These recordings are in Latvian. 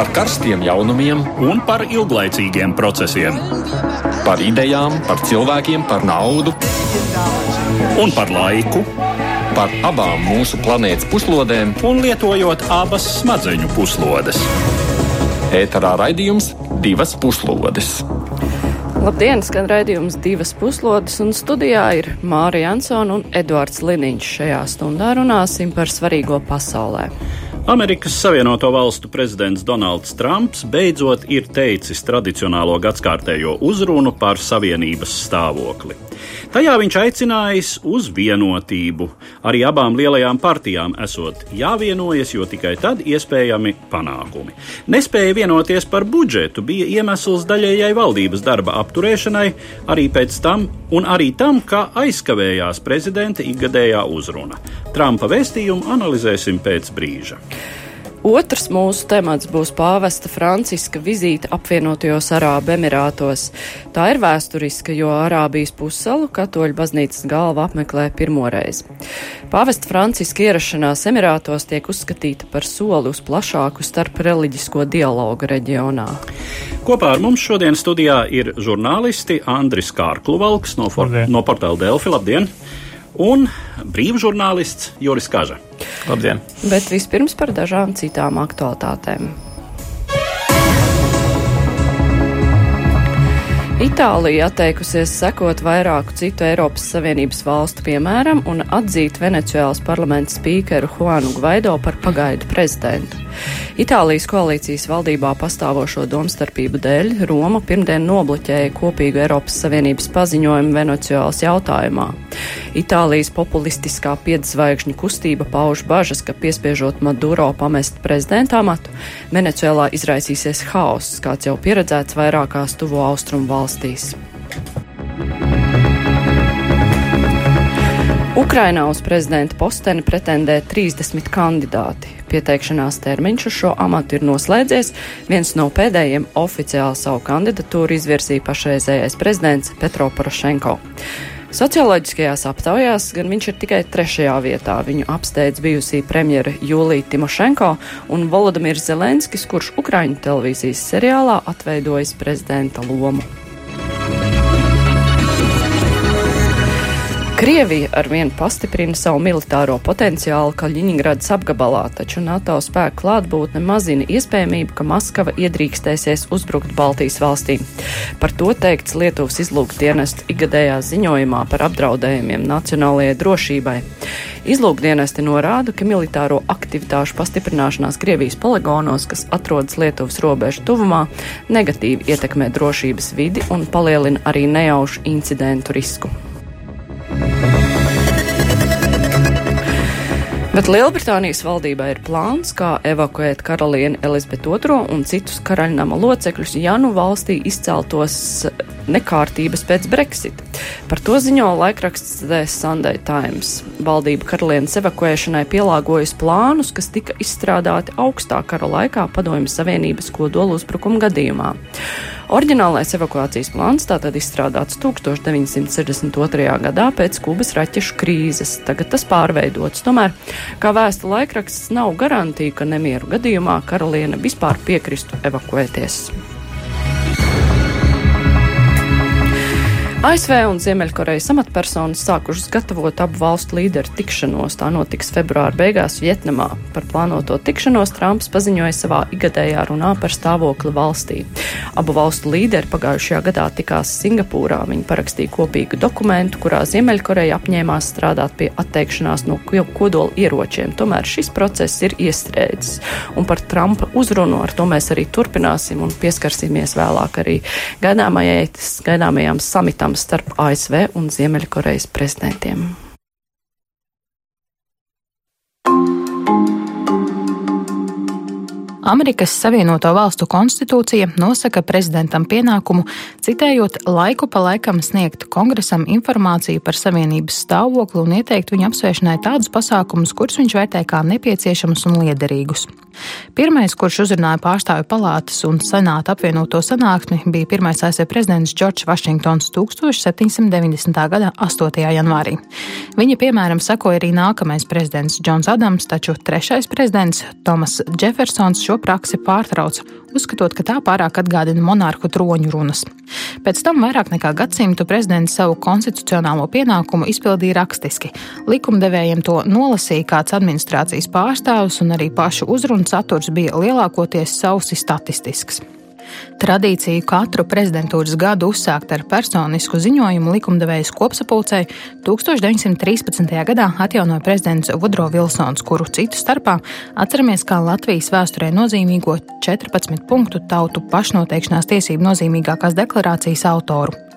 par karstiem jaunumiem un par ilglaicīgiem procesiem. Par idejām, par cilvēkiem, par naudu un par laiku. Par abām mūsu planētas puslodēm, un lietojot abas smadzeņu puslodes. Ēterā raidījums divas puslodes. Labdien, skan raidījums divas puslodes, un studijā ir Mārija Ansona un Eduards Liniņš. Šajā stundā runāsim par svarīgo pasaulē. Amerikas Savienoto Valstu prezidents Donalds Trumps beidzot ir teicis tradicionālo gadsimtējo uzrunu par Savienības stāvokli. Tajā viņš aicinājis uz vienotību. Arī abām lielajām partijām esot jāvienojas, jo tikai tad iespējami panākumi. Nespēja vienoties par budžetu bija iemesls daļējai valdības darba apturēšanai, arī pēc tam, un arī tam, kā aizkavējās prezidenta ikgadējā uzruna. Trumpa vēstījumu analizēsim pēc brīža. Otrs mūsu temats būs pāvesta Franciska vizīte apvienotajos Arābu Emirātos. Tā ir vēsturiska, jo Arābijas pussalu katoļu baznīcas galva apmeklē pirmoreiz. Pāvesta Franciska ierašanās Emirātos tiek uzskatīta par soli uz plašāku starp reliģisko dialogu reģionā. Kopā ar mums šodien studijā ir žurnālisti Andris Kārkluvalks no, no portāla Delfi. Labdien! Un brīvžurnālists Joris Kaža. Labdien! Bet vispirms par dažām citām aktualitātēm. Itālija atteikusies sekot vairāku citu Eiropas Savienības valstu piemēram un atzīt Venecuēlas parlamenta spīkeru Juanu Gvaido par pagaidu prezidentu. Itālijas koalīcijas valdībā pastāvošo domstarpību dēļ Roma pirmdien nobloķēja kopīgu Eiropas Savienības paziņojumu Venecuēlas jautājumā. Itālijas populistiskā piedzvaigžņu kustība pauž bažas, ka piespiežot Maduro pamest prezidenta amatu, Venecuēlā izraisīsies haoss, kāds jau pieredzēts vairākās tuvo austrumu valstīs. Ukrainā uz prezidenta posteni pretendē 30 kandidāti. Pieteikšanās termiņš uz šo amatu ir noslēdzies. Viens no pēdējiem oficiāli savu kandidatūru izvirzīja pašreizējais prezidents Petro Porošenko. Socioloģiskajās aptaujās gan viņš ir tikai trešajā vietā. Viņu apsteidz bijusī premjera Jūlija Timošenko un Volodimirs Zelenskis, kurš Ukraiņu televīzijas seriālā atveidojas prezidenta lomu. Krievija arvien pastiprina savu militāro potenciālu Kaļiņgradas apgabalā, taču NATO spēku klātbūtne mazina iespējamību, ka Maskava iedrīkstēsies uzbrukt Baltijas valstīm. Par to teikts Lietuvas izlūkdienesta ikgadējā ziņojumā par apdraudējumiem nacionālajai drošībai. Izlūkdienesti norāda, ka militāro aktivitāšu pastiprināšanās Krievijas poligonos, kas atrodas Lietuvas robežu tuvumā, negatīvi ietekmē drošības vidi un palielina arī nejaušu incidentu risku. Bet Lielbritānijas valdībā ir plāns, kā evakuēt karalieni Elizabetu II un citus karaļnama locekļus, ja nu valstī izceltos nekārtības pēc Brexit. Par to ziņo laikraksts The Sunday Times. Valdība karalienes evakuēšanai pielāgojas plānus, kas tika izstrādāti augstā kara laikā Padomju Savienības kodolu uzbrukuma gadījumā. Oriģinālais evakuācijas plāns tātad izstrādāts 1962. gadā pēc Kubas raķešu krīzes. Tagad tas pārveidots. Tomēr, kā vēsta laikraksts, nav garantija, ka nemieru gadījumā karaliene vispār piekristu evakuēties. ASV un Ziemeļkorejas amatpersonas sākušas gatavot abu valstu līderu tikšanos. Tā notiks februāra beigās Vietnamā. Par plānoto tikšanos Trumps paziņoja savā igadējā runā par stāvokli valstī. Abu valstu līderi pagājušajā gadā tikās Singapūrā. Viņi parakstīja kopīgu dokumentu, kurā Ziemeļkoreja apņēmās strādāt pie atteikšanās no kodola ieročiem. Tomēr šis process ir iestrēdzis. Un par Trumpa uzrunu ar to mēs arī turpināsim un pieskarsimies vēlāk arī gaidāmajām samitām tiešām starp ASV un Ziemeļkorejas prezidentiem. Amerikas Savienoto Valstu konstitūcija nosaka prezidentam pienākumu, citējot, laiku pa laikam sniegt kongresam informāciju par Savienības stāvokli un ieteikt viņa apsvēršanai tādus pasākumus, kurus viņš vērtē kā nepieciešamus un liederīgus. Pirmais, kurš uzrunāja pārstāvju palātas un senāta apvienoto sanāksmi, bija pirmais ASV prezidents Džordžs Vašingtons 1790. gada 8. janvārī. Viņa piemēram sekoja arī nākamais prezidents Džons Adams, taču trešais prezidents Tomas Jeffersons šo praksi pārtrauca, uzskatot, ka tā pārāk atgādina monārhu troņu runas. Pēc tam vairāk nekā gadsimtu prezidents savu konstitucionālo pienākumu izpildīja rakstiski. Likumdevējiem to nolasīja kāds administrācijas pārstāvis, un arī pašu uzrunu saturs bija lielākoties sausi statistisks. Tradīciju katru prezidentūras gadu uzsākt ar personisku ziņojumu likumdevējas kopsapulcei 1913. gadā atjaunoja prezidents Vudro Vilsons, kuru citu starpā atceramies kā Latvijas vēsturē nozīmīgo 14 punktu tautu pašnoteikšanās tiesību nozīmīgākās deklarācijas autoru.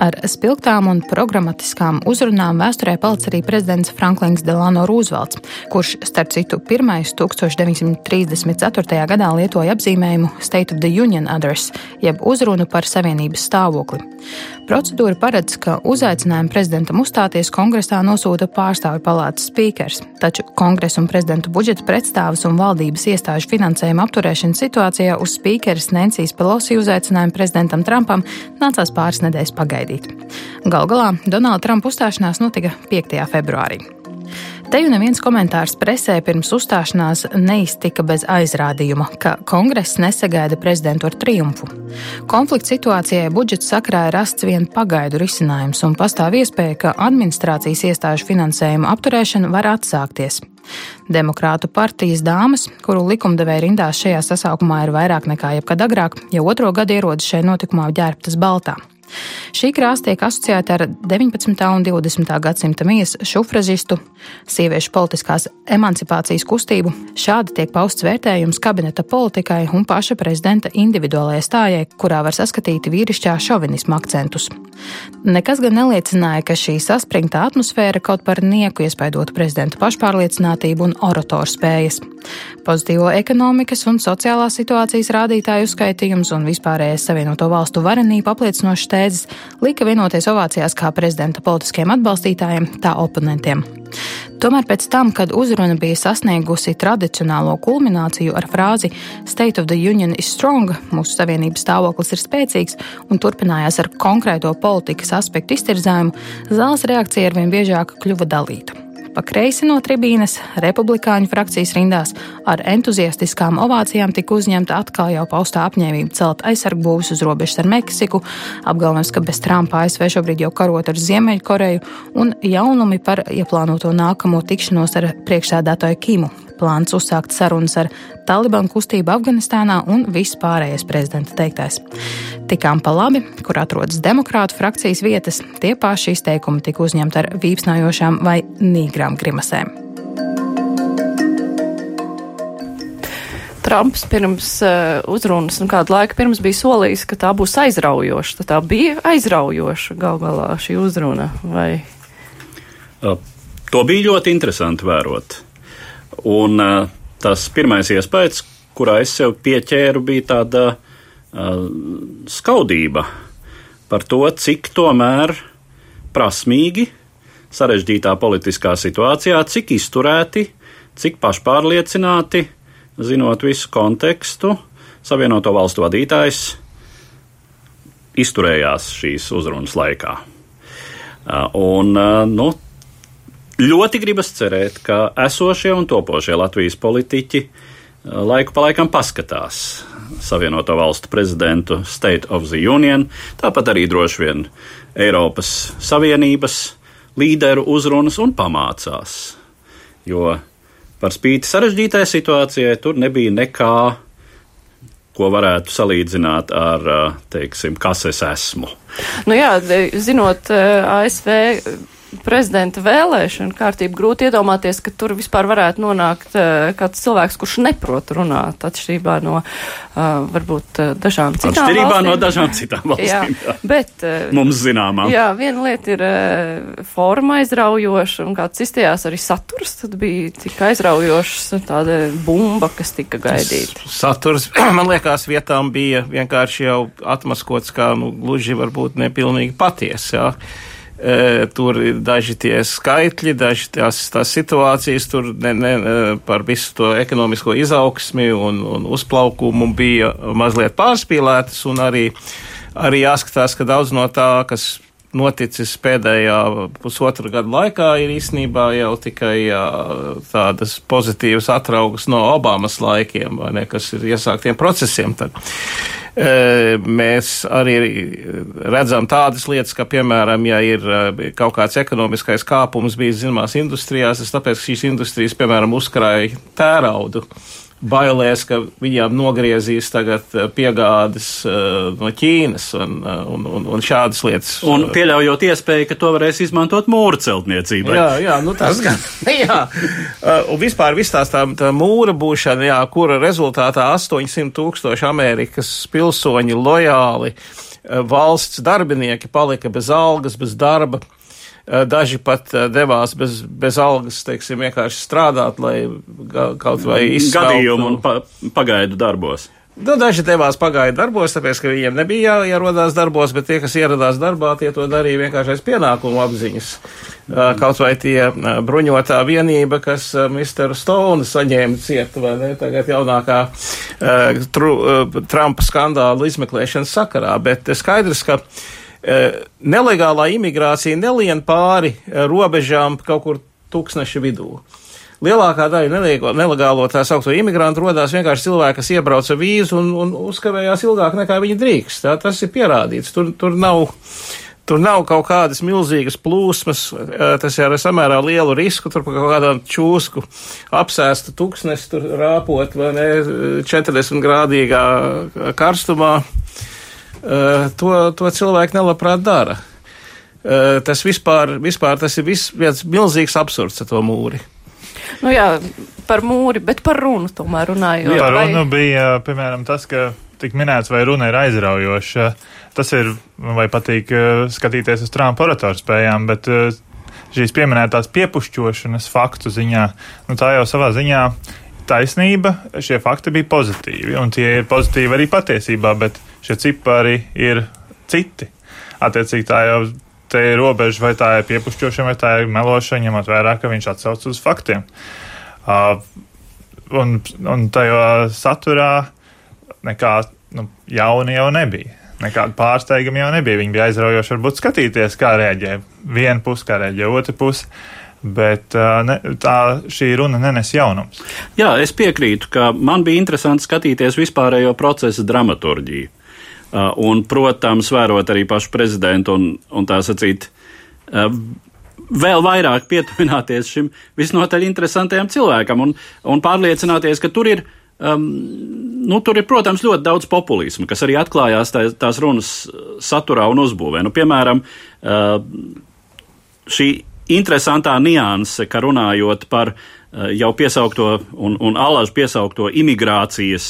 Ar spilgtām un programmatiskām uzrunām vēsturē palicis arī prezidents Franklins Delano Roosevelts, kurš, starp citu, pirmais 1934. gadā lietoja apzīmējumu State of the Union Address, jeb uzrunu par Savienības stāvokli. Procedūra paredz, ka uzaicinājumu prezidentam uzstāties kongresā nosūta pārstāvju palātas spīkers, taču kongresa un prezidenta budžeta pretstāvis un valdības iestāžu finansējuma apturēšanas situācijā uz spīkeres Nencijas Pelosi uzaicinājumu prezidentam Trumpam nācās pāris nedēļas pagaidīt. Gal galā Donalda Trumpa uzstāšanās notika 5. februārī. Te jau neviens komentārs presē pirms uzstāšanās neiztika bez aizrādījuma, ka kongress nesagaida prezidentu ar triumfu. Konflikta situācijai budžeta sakrā ir rasts vien pagaidu risinājums, un pastāv iespēja, ka administrācijas iestāžu finansējuma apturēšana var atsākties. Demokrātu partijas dāmas, kuru likumdevēja rindās šajā sasaukumā ir vairāk nekā jebkad agrāk, jau otro gadu ierodas šajā notikumā ģērbtas baltā. Šī krāsa tiek asociēta ar 19. un 20. gadsimta mijas šufražistu, sieviešu politiskās emancipācijas kustību. Šādi tiek pausts vērtējums kabineta politikai un paša prezidenta individuālajai stājai, kurā var saskatīt vīrišķā šovinismu akcentus. Nekas gan neliecināja, ka šī saspringta atmosfēra kaut par nieku iespaidotu prezidenta pašpārliecinātību un oratoru spējas. Pozitīvo ekonomikas un sociālās situācijas rādītāju uzskaitījums un vispārējais Savienoto valstu varenību apliecinošs tēzes lika vienoties ovācijās kā prezidenta politiskiem atbalstītājiem, tā oponentiem. Tomēr pēc tam, kad uzruna bija sasniegusi tradicionālo kulmināciju ar frāzi State of the Union is strong, mūsu savienības stāvoklis ir spēcīgs un turpinājās ar konkrēto politikas aspektu iztirzājumu, zāles reakcija arvien biežāk kļuva dalīta. Pa kreisi no tribīnes republikāņu frakcijas rindās ar entuziastiskām ovācijām tika uzņemta atkal jau paustā apņēmība celt aizsargbūvis uz robežas ar Meksiku, apgalvojums, ka bez Trumpa ASV šobrīd jau karot ar Ziemeļkoreju un jaunumi par ieplānoto nākamo tikšanos ar priekšsēdētāju Kimu plāns uzsākt sarunas ar Talibanu kustību Afganistānā un viss pārējais prezidenta teiktais. Tikām pa labi, kur atrodas demokrātu frakcijas vietas, tie paši izteikumi tika uzņemti ar vīpsnājošām vai nīgrām grimasēm. Trumps pirms uh, uzrunas un kādu laiku pirms bija solījis, ka tā būs aizraujoša. Tad tā bija aizraujoša gal galā šī uzruna. Vai? Uh, to bija ļoti interesanti vērot. Un tas pirmais iespējas, kurā es sev pieķēru, bija tāda skaudība par to, cik tomēr prasmīgi sarežģītā politiskā situācijā, cik izturēti, cik pašpārliecināti, zinot visu kontekstu, Savienoto valstu vadītājs izturējās šīs uzrunas laikā. Un, nu, Ļoti gribas cerēt, ka esošie un topošie Latvijas politiķi eh, laiku pa laikam paskatās Savienoto Valstu prezidentu State of the Union, tāpat arī droši vien Eiropas Savienības līderu uzrunas un pamācās. Jo par spīti sarežģītai situācijai tur nebija nekā, ko varētu salīdzināt ar, eh, teiksim, kas es esmu. Nu jā, zinot eh, ASV prezidenta vēlēšana kārtība grūti iedomāties, ka tur vispār varētu nonākt uh, kāds cilvēks, kurš neprot runāt atšķirībā no uh, varbūt uh, dažām citām atšķirībā valstīm. no dažām citām valstīm. jā, bet, uh, Mums zināmā. Jā, viena lieta ir forma aizraujoša un kāds izstījās arī saturs, tad bija tik aizraujošs tāda bumba, kas tika gaidīta. Saturs, man liekas, vietām bija vienkārši jau atmaskots kā, nu, gluži varbūt nepilnīgi patiesa. Tur ir daži tie skaitļi, daži tās, tās situācijas, tur ne, ne, par visu to ekonomisko izaugsmi un, un uzplaukumu bija mazliet pārspīlētas, un arī, arī jāskatās, ka daudz no tā, kas noticis pēdējā pusotra gada laikā, ir īstenībā jau tikai jā, tādas pozitīvas atraugas no Obamas laikiem, ne, kas ir iesāktiem procesiem. Tad. E, mēs arī redzam tādas lietas, ka, piemēram, ja ir kaut kāds ekonomiskais kāpums bijis zināmās industrijās, tas tāpēc, ka šīs industrijas, piemēram, uzkrāja tēraudu bailēs, ka viņām nogriezīs tagad eh, piegādes uh, no Ķīnas un, eh, un, un, un šādas lietas. Un pieļaujot iespēju, ka to varēs izmantot mūra celtniecībai. Jā, jā, nu tas gan. jā. Un vispār viss tās tā, tā mūra būšana, jā, kura rezultātā 800 tūkstoši Amerikas pilsoņi lojāli valsts darbinieki palika bez algas, bez darba. Eh, daži pat eh, devās bez, bez algas, teiksim, vienkārši strādāt, lai kaut vai izsmeltu. Gadījumu un pa, pagaidu darbos. Nu, daži devās pagaidu darbos, tāpēc, ka viņiem nebija jāierodās darbos, bet tie, kas ieradās darbā, tie to darīja vienkārši aiz pienākumu apziņas. Eh, kaut vai tie bruņotā vienība, kas Mr. Stone saņēma cietu, vai ne, tagad jaunākā tru, Trumpa skandāla izmeklēšanas sakarā, bet skaidrs, ka Eh, nelegālā imigrācija nelien pāri eh, robežām kaut kur tūkstneša vidū. Lielākā daļa nelegālo tā saucamo imigrantu rodās vienkārši cilvēki, kas iebrauca vīzu un, un uzkavējās ilgāk nekā viņi drīkst. Tā, tas ir pierādīts. Tur, tur nav. Tur nav kaut kādas milzīgas plūsmas, eh, tas ir ar samērā lielu risku, tur kaut kādām čūsku apsēstu tūkstnesi tur rāpot vai ne 40 grādīgā karstumā. Eh, to, to cilvēki nelabprāt dara. Eh, tas vispār, vispār tas ir vis, viens milzīgs absurds ar to mūri. Nu jā, par mūri, bet par runu tomēr runājot. Jā, par runu vai... bija, piemēram, tas, ka tik minēts, vai runa ir aizraujoša. Tas ir, vai patīk eh, skatīties uz Trumpa oratoru spējām, bet šīs pieminētās piepušķošanas faktu ziņā, nu tā jau savā ziņā taisnība, šie fakti bija pozitīvi, un tie ir pozitīvi arī patiesībā, bet šie cipari ir citi. Attiecīgi tā jau te ir robeža, vai tā ir piepušķošana, vai tā ir melošana, ņemot vērā, ka viņš atsauc uz faktiem. Uh, un, un tajā saturā nekā nu, jauna jau nebija. Nekāda pārsteiguma jau nebija. Viņi bija aizraujoši, varbūt skatīties, kā rēģē viena puse, kā rēģē otra puse. Bet ne, tā šī runa nenes jaunums. Jā, es piekrītu, ka man bija interesanti skatīties vispārējo procesa dramaturģiju. Uh, un, protams, vērot arī pašu prezidentu un, un tā sacīt, uh, vēl vairāk pietuvināties šim visnotaļ interesantajam cilvēkam un, un pārliecināties, ka tur ir. Um, nu, tur ir, protams, ļoti daudz populisma, kas arī atklājās tā, tās runas saturā un uzbūvē. Nu, piemēram, uh, šī interesantā nianse, ka runājot par uh, jau piesaukto un, un alažu piesaukto imigrācijas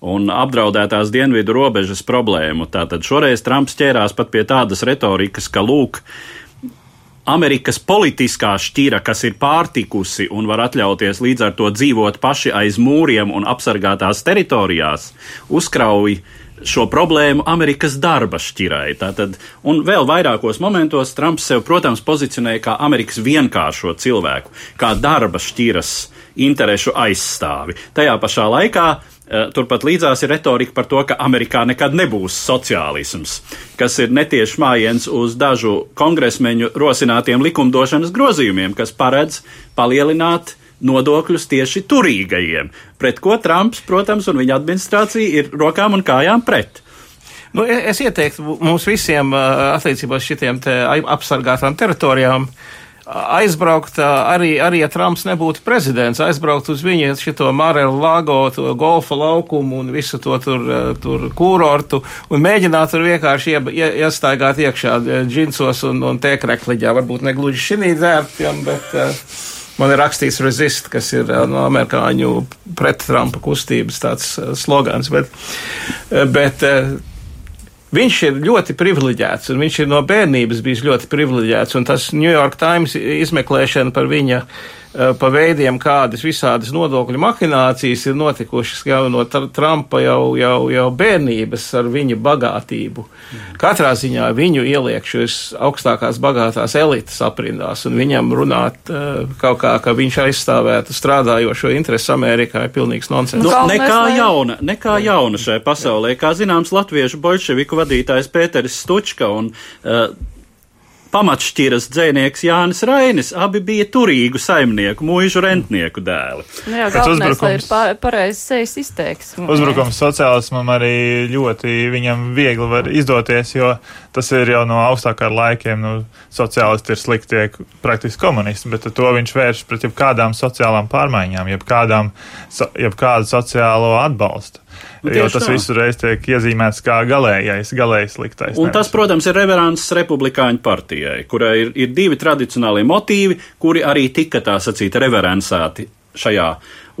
un apdraudētās dienvidu robežas problēmu. Tātad šoreiz Trumps ķērās pat pie tādas retorikas, ka lūk, Amerikas politiskā šķira, kas ir pārtikusi un var atļauties līdz ar to dzīvot paši aiz mūriem un apsargātās teritorijās, uzkrauj šo problēmu Amerikas darba šķirai. Tātad, un vēl vairākos momentos Trumps sev, protams, pozicionēja kā Amerikas vienkāršo cilvēku, kā darba šķiras interešu aizstāvi. Tajā pašā laikā turpat līdzās ir retorika par to, ka Amerikā nekad nebūs sociālisms, kas ir netieši mājiens uz dažu kongresmeņu rosinātiem likumdošanas grozījumiem, kas paredz palielināt nodokļus tieši turīgajiem, pret ko Trumps, protams, un viņa administrācija ir rokām un kājām pret. Nu, es ieteiktu mums visiem eh, attiecībā uz šitiem apsargātām teritorijām uh, aizbraukt arī, arī, ja Trumps nebūtu prezidents, aizbraukt uz viņa šito Marelu Lago, to golfa laukumu un visu to tur, tur kūrortu un mēģināt tur vienkārši ie, ie, iestaigāt iekšā džinsos un, un tēkrekliģā. Varbūt ne gluži šinī dzērtiem, bet uh, man ir rakstīts resist, kas ir no amerikāņu pret Trumpa kustības tāds slogans, bet, bet Viņš ir ļoti privileģēts, un viņš ir no bērnības bijis ļoti privileģēts. Un tas New York Times izmeklēšana par viņa pa veidiem, kādas visādas nodokļu mahinācijas ir notikušas jau no Trumpa jau, jau, jau bērnības ar viņa bagātību. Katrā ziņā viņu ieliek šīs augstākās bagātās elites aprindās un viņam runāt kaut kā, ka viņš aizstāvētu strādājošo interesu Amerikā ir pilnīgs nonsens. Nu, nekā jauna, nekā jauna šajā pasaulē. Kā zināms, latviešu bolševiku vadītājs Pēteris Stučka un uh, pamatšķiras dzēnieks Jānis Rainis. Abi bija turīgu saimnieku, mūžu rentnieku dēli. Nu jā, galvenais, lai ir pareizs sejas izteiksme. Uzbrukums sociālismam arī ļoti viņam viegli var izdoties, jo tas ir jau no augstākā laikiem. Nu, sociālisti ir slikti, praktiski komunisti, bet to viņš vērš pret jebkādām sociālām pārmaiņām, jebkādām, jebkādu sociālo atbalstu. Nu, jo tas tā. visu reiz tiek iezīmēts kā galējais, galējais sliktais. Un nevis. tas, protams, ir reverants republikāņu partijai, kurai ir, ir divi tradicionālie motīvi, kuri arī tika tā sacīt reveransēti šajā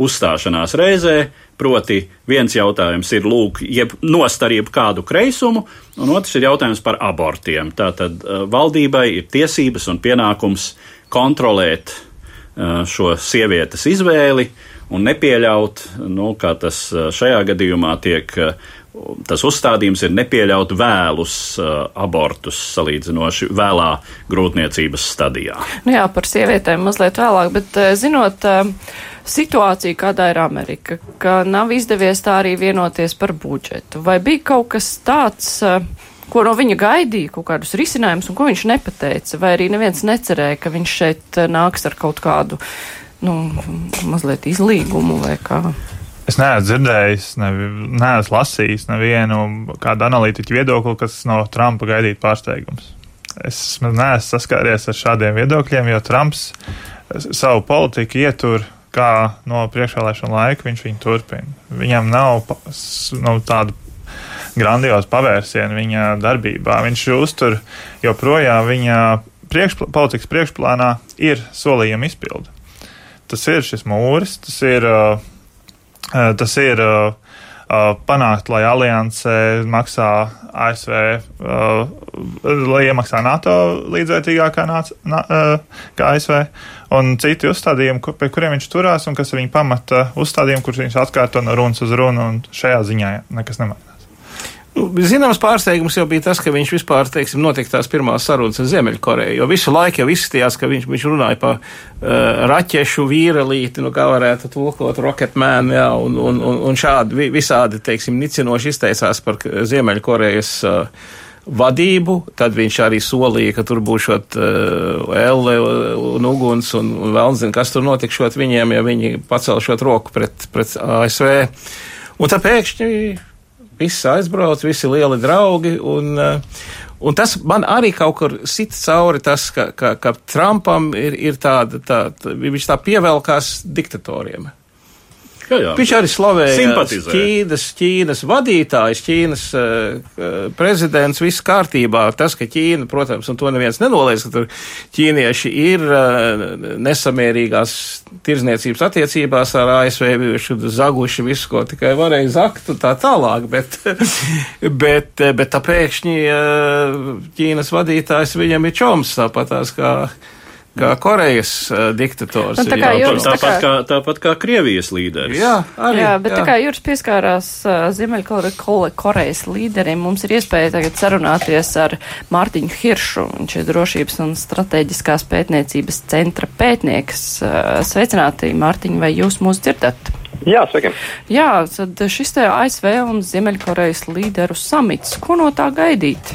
uzstāšanās reizē. Proti, viens jautājums ir lūk, jeb nostarību kādu kreisumu, un otrs ir jautājums par abortiem. Tātad uh, valdībai ir tiesības un pienākums kontrolēt uh, šo sievietes izvēli, uh, un nepieļaut, nu, kā tas šajā gadījumā tiek. Tas uzstādījums ir nepieļaut vēlus uh, abortus salīdzinoši vēlā grūtniecības stadijā. Nu jā, par sievietēm mazliet vēlāk, bet uh, zinot uh, situāciju, kādā ir Amerika, ka nav izdevies tā arī vienoties par budžetu, vai bija kaut kas tāds, ko no viņa gaidīja, kaut kādus risinājumus, un ko viņš nepateica, vai arī neviens necerēja, ka viņš šeit nāks ar kaut kādu nu, mazliet izlīgumu vai kā? Es neesmu dzirdējis, ne, neesmu lasījis nevienu kādu analītiķu viedokli, kas no Trumpa gaidītu pārsteigums. Es neesmu saskāries ar šādiem viedokļiem, jo Trumps savu politiku ietur kā no priekšvēlēšana laika viņš viņu turpina. Viņam nav nu, tādu grandiozu pavērsienu viņa darbībā. Viņš uztur joprojām viņa priekšpl politikas priekšplānā ir solījuma izpilde tas ir šis mūris, tas ir, tas ir panākt, lai alianse maksā ASV, lai iemaksā NATO līdzvērtīgāk kā, nāc, nā, kā ASV, un citi uzstādījumi, pie kuriem viņš turās un kas ir viņa pamata uzstādījumi, kurus viņš atkārto no runas uz runu, un šajā ziņā nekas nemainās. Nu, zināms, pārsteigums jau bija tas, ka viņš vispār, teiksim, notika tās pirmās sarunas ar Ziemeļkoreju, jo visu laiku jau izskatījās, ka viņš, viņš runāja par uh, raķešu vīrelīti, nu, kā varētu tulkot Rocketman, jā, un, un, un, un šādi visādi, teiksim, nicinoši izteicās par Ziemeļkorejas uh, vadību, tad viņš arī solīja, ka tur būšot uh, elle un uguns un, un vēl nezinu, kas tur notikšot viņiem, ja viņi pacelšot roku pret, pret ASV. Un tā pēkšņi viss aizbrauc, visi lieli draugi. Un, eh, un tas man arī kaut kur sit cauri, tas, ka, ka, ka Trumpam ir, ir tāda, tā, tā, viņš tā pievelkās diktatoriem. Jā, jā. Viņš arī slavēja Ķīnas, Ķīnas vadītājs, Ķīnas uh, prezidents, viss kārtībā. Tas, ka Ķīna, protams, un to neviens nenoliedz, ka tur ķīnieši ir uh, nesamērīgās tirzniecības attiecībās ar ASV bijuši zaguši visu, ko tikai varēja zakt un tā tālāk, bet, bet, bet tā pēkšņi uh, Ķīnas vadītājs viņam ir čoms tāpatās kā kā Korejas uh, diktators. Nu, tā kā jūras, tāpat, tā kā, kā, tāpat kā Krievijas līderis. Jā, arī. Jā, bet jā. tā kā jūras pieskārās uh, Ziemeļkorejas līderim, mums ir iespēja tagad sarunāties ar Mārtiņu Hiršu. Viņš ir drošības un strateģiskās pētniecības centra pētnieks. Uh, sveicināti, Mārtiņ, vai jūs mūs dzirdat? Jā, sveiki. Jā, tad šis te ASV un Ziemeļkorejas līderu samits, ko no tā gaidīt?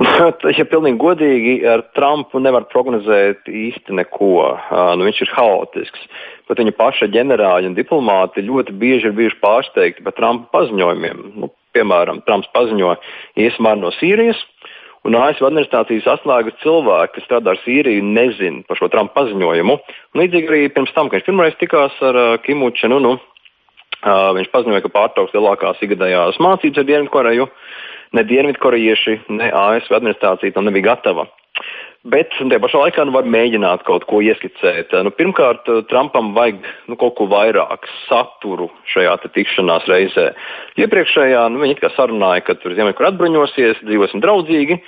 ja pilnīgi godīgi ar Trumpu nevar prognozēt īsti neko. Nu, viņš ir haotisks. Pat viņa paša ģenerāļi un diplomāti ļoti bieži ir bijuši pārsteigti par Trumpa paziņojumiem. Nu, piemēram, Trumps paziņo iesim no Sīrijas. Un ASV administrācijas atslēgas cilvēki, kas strādā ar Sīriju, nezina par šo Trumpa paziņojumu. Un līdzīgi arī pirms tam, kad viņš pirmoreiz tikās ar uh, Kimu Čenu, nu, uh, viņš paziņoja, ka pārtrauks lielākās ikgadējās mācības ar Dienvidkoreju. Uh, ne Dienvidkorejieši, ne ASV administrācija tam nebija gatava. Bet tajā pašā laikā nu, var mēģināt kaut ko ieskicēt. Nu, pirmkārt, Trumpam vajag nu, kaut ko vairāk saturu šajā tikšanās reizē. Iepriekšējā nu, viņi sarunāja, ka Ziemeļkur atbruņosies, dzīvosim draudzīgi.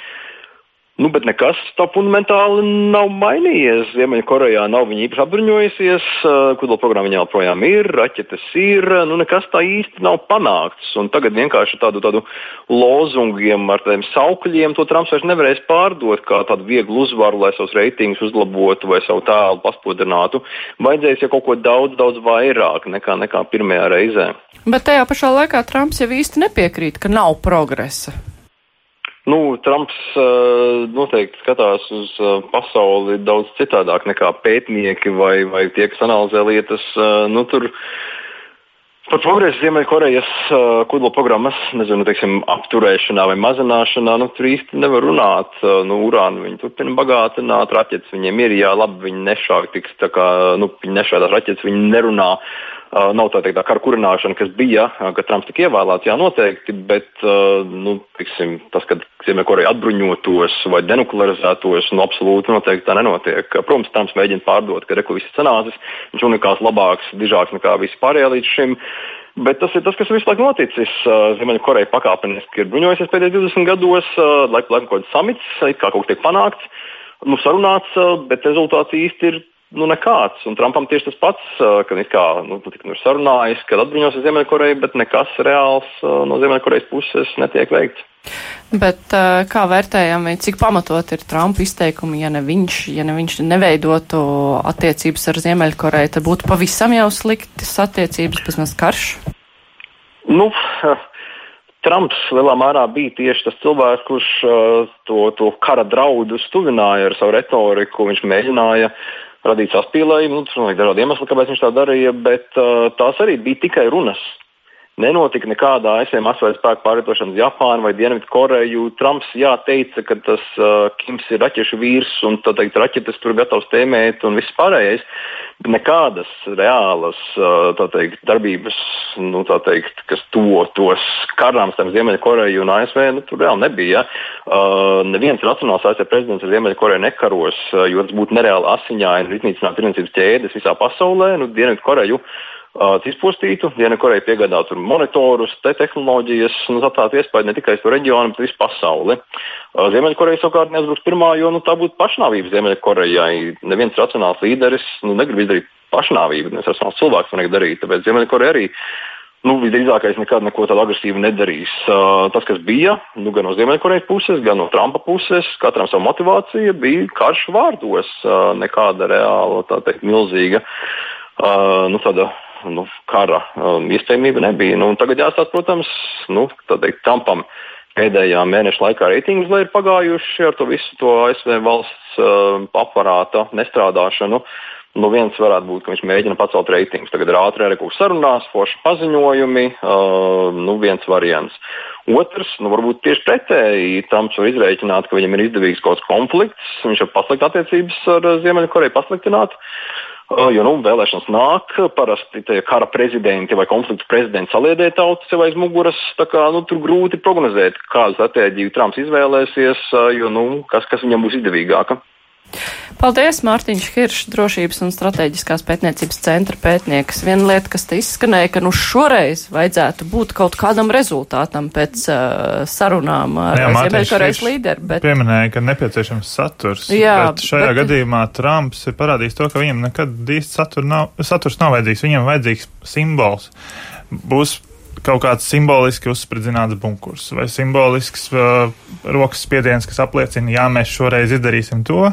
Nu, bet nekas tā fundamentāli nav mainījies. Ziemeļkorejā nav viņa īpaši apbruņojusies, kodola programma viņā joprojām ir, raķetes ir, nu nekas tā īsti nav panākts. Un tagad vienkārši tādu, tādu lozungiem ar tādiem saukļiem to Trumps vairs nevarēs pārdot kā tādu vieglu uzvaru, lai savus reitingus uzlabotu vai savu tēlu paspodrinātu. Vajadzēs jau kaut ko daudz, daudz vairāk nekā, nekā pirmajā reizē. Bet tajā pašā laikā Trumps jau īsti nepiekrīt, ka nav progresa. Nu, Trumps uh, noteikti skatās uz uh, pasauli daudz citādāk nekā pētnieki vai, vai tie, kas analizē lietas. Uh, nu, tur par progresu Ziemeļkorejas kodola programmas nezinu, teiksim, apturēšanā vai mazināšanā nu, tur īsti nevar runāt. Nu, urānu viņi turpina bagātināt, raķetes viņiem ir, jā, labi, viņi nešāva tiks, tā kā, nu, viņi nešādās raķetes, viņi nerunā nav tā teikt, tā kara kurināšana, kas bija, uh, kad Trumps tika ievēlēts, jā, noteikti, bet uh, nu, tiksim, tas, ka Ziemeļkoreja atbruņotos vai denuklearizētos, nu, absolūti noteikti tā nenotiek. Protams, Trumps mēģina pārdot, ka reku viss cenāzes, viņš unikāls, labāks, dižāks nekā visi pārējie līdz šim. Bet tas ir tas, kas visu laiku noticis. Ziemeļkoreja pakāpeniski ir bruņojusies pēdējos 20 gados, laikam laik kaut kāds samits, kā kaut kas tiek panākts, nu, sarunāts, bet rezultāts īsti ir nu, nekāds. Un Trumpam tieši tas pats, ka viņš kā nu, nu, ir sarunājis, kad atbruņos uz Ziemeļkoreju, bet nekas reāls no Ziemeļkorejas puses netiek veikts. Bet kā vērtējami, cik pamatot ir Trumpa izteikumi, ja ne viņš, ja ne viņš neveidotu attiecības ar Ziemeļkoreju, tad būtu pavisam jau sliktas attiecības, vismaz karš? Nu, Trumps lielā mērā bija tieši tas cilvēks, kurš uh, to, to kara draudus tuvināja ar savu retoriku. Viņš mēģināja uh, radīt saspīlējumu. Nu, ir dažādi iemesli, kāpēc viņš tā darīja, bet uh, tās arī bija tikai runas. Nenotika nekāda ASV masveida spēku pārvietošana uz Japānu vai Dienvidu Koreju. Trumps jā, teica, ka tas uh, Kims ir raķešu vīrs un teikt, raķetes tur gatavs tēmēt un viss pārējais. Nekādas reālas uh, teikt, darbības, nu, teikt, kas tuvotos karām starp Ziemeļkoreju un ASV, nu, tur reāli nebija. Uh, neviens racionāls ASV prezidents ar Ziemeļkoreju nekaros, uh, jo tas būtu nereāli asiņaini iznīcināt tirdzniecības ķēdes visā pasaulē. Nu, Dienvidu Koreju izpostītu. Dienvidkoreja piegādā tur monitorus, te tehnoloģijas, nu, atstāt iespēju ne tikai to reģionu, bet visu pasauli. Ziemeļkoreja savukārt neuzbruks pirmā, jo nu, tā būtu pašnāvība Ziemeļkorejai. Neviens racionāls līderis nu, negrib izdarīt pašnāvību, neviens racionāls cilvēks to negrib darīt. Tāpēc Ziemeļkoreja arī nu, visdrīzākais nekad neko tādu agresīvu nedarīs. Uh, tas, kas bija nu, gan no Ziemeļkorejas puses, gan no Trumpa puses, katram savu motivāciju bija karš vārdos, uh, nekāda reāla, tā teikt, milzīga. Uh, nu, tāda nu, kara um, iespējamība nebija. Nu, tagad jāstāsta, protams, nu, teikt, Trumpam pēdējā mēneša laikā reitingus, ir pagājuši ar to visu to ASV valsts uh, aparāta nestrādāšanu. Nu, viens varētu būt, ka viņš mēģina pacelt reitingus. Tagad ir kaut kas sarunās, forši paziņojumi, uh, nu, viens variants. Otrs, nu, varbūt tieši pretēji, Trumps var izrēķināt, ka viņam ir izdevīgs kaut kāds konflikts, viņš var paslikt attiecības ar Ziemeļkoreju, pasliktināt. Uh, Jo nu, vēlēšanas nāk, parasti tie kara prezidenti vai konfliktu prezidenti saliedē tautu sev aiz muguras. Kā, nu, tur grūti prognozēt, kādu stratēģiju Trumps izvēlēsies, jo nu, kas, kas viņam būs izdevīgāka. Paldies, Mārtiņš Hiršs, drošības un strateģiskās pētniecības centra pētnieks. Viena lieta, kas te izskanēja, ka nu šoreiz vajadzētu būt kaut kādam rezultātam pēc uh, sarunām ar Ziemeļkorejas līderi. Bet... Pieminēja, ka nepieciešams saturs. Jā, bet šajā bet... gadījumā Trumps ir parādījis to, ka viņam nekad īsti satur nav, saturs nav vajadzīgs, viņam vajadzīgs simbols. Būs kaut kāds simboliski uzspridzināts bunkurs vai simbolisks uh, rokas spiediens, kas apliecina, jā, mēs šoreiz izdarīsim to.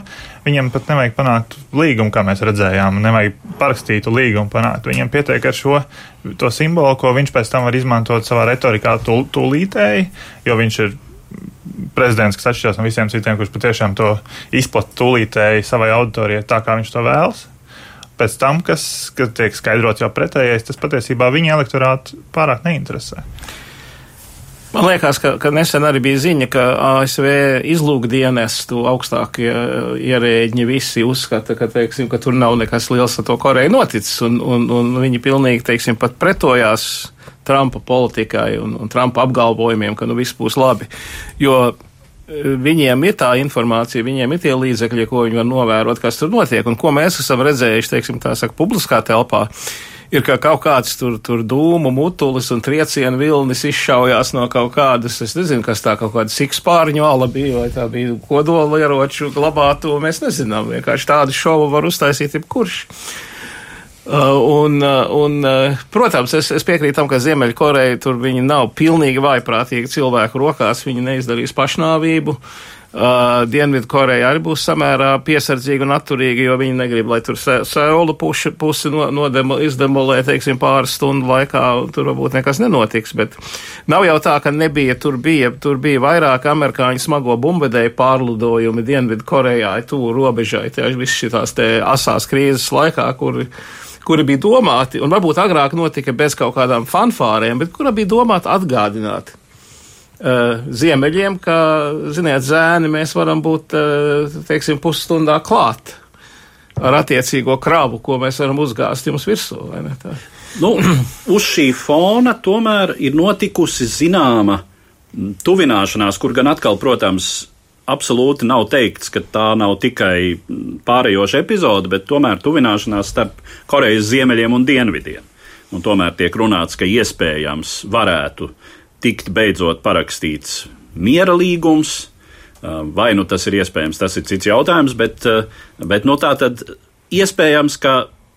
Viņam pat nevajag panākt līgumu, kā mēs redzējām, nevajag parakstītu līgumu panākt. Viņam pietiek ar šo simbolu, ko viņš pēc tam var izmantot savā retorikā tūl, tūlītēji, jo viņš ir prezidents, kas atšķiras no visiem citiem, kurš patiešām to izplata tūlītēji savai auditorijai tā, kā viņš to vēlas pēc tam, kas, kas tiek skaidrots jau pretējais, tas patiesībā viņa elektorātu pārāk neinteresē. Man liekas, ka, ka nesen arī bija ziņa, ka ASV izlūkdienestu augstākie ierēģi visi uzskata, ka, teiksim, ka tur nav nekas liels ar to Koreju noticis, un, un, un viņi pilnīgi, teiksim, pat pretojās Trumpa politikai un, un Trumpa apgalvojumiem, ka nu viss būs labi. Jo viņiem ir tā informācija, viņiem ir tie līdzekļi, ko viņi var novērot, kas tur notiek un ko mēs esam redzējuši, teiksim, tā saka, publiskā telpā. ir ka kaut kāds tur, tur dūmu mutulis un triecienu vilnis izšaujās no kaut kādas, es nezinu, kas tā kaut kāda sikspārņu ala bija, vai tā bija kodola ieroču glabāto, mēs nezinām, vienkārši tādu šovu var uztaisīt jebkurš. Uh, un, uh, un, uh, protams, es, es piekrītu tam, ka Ziemeļkoreja tur viņi nav pilnīgi vaiprātīgi cilvēku rokās, viņi neizdarīs pašnāvību. Uh, Dienvidkoreja arī būs samērā piesardzīga un atturīga, jo viņi negrib, lai tur Seulu puši, pusi no, nodemo, izdemolē, teiksim, pāris stundu laikā, tur varbūt nekas nenotiks, bet nav jau tā, ka nebija, tur bija, tur bija vairāk amerikāņu smago bumbedēju pārlidojumi Dienvidkorejā, tuvu robežai, tieši viss šitās te asās krīzes laikā, kur kuri bija domāti, un varbūt agrāk notika bez kaut kādām fanfārēm, bet kura bija domāta atgādināt uh, ziemeļiem, ka, ziniet, zēni mēs varam būt, uh, teiksim, pusstundā klāt ar attiecīgo kravu, ko mēs varam uzgāzt jums virsū, vai ne tā? Nu, uz šī fona tomēr ir notikusi zināma tuvināšanās, kur gan atkal, protams, absolūti nav teikts, ka tā nav tikai pārējoša epizode, bet tomēr tuvināšanās starp Korejas ziemeļiem un dienvidiem. Un tomēr tiek runāts, ka iespējams varētu tikt beidzot parakstīts miera līgums. Vai nu tas ir iespējams, tas ir cits jautājums, bet, bet nu, tā tad iespējams, ka,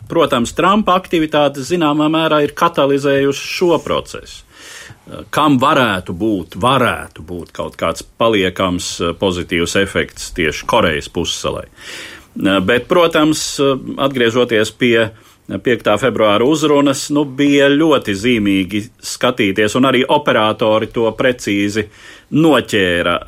protams, Trumpa aktivitātes zināmā mērā ir katalizējušas šo procesu kam varētu būt, varētu būt kaut kāds paliekams eh, pozitīvs efekts tieši Korejas pussalai. Eh, bet, protams, eh, atgriežoties pie 5. februāra uzrunas, nu, bija ļoti zīmīgi skatīties, un arī operatori to precīzi noķēra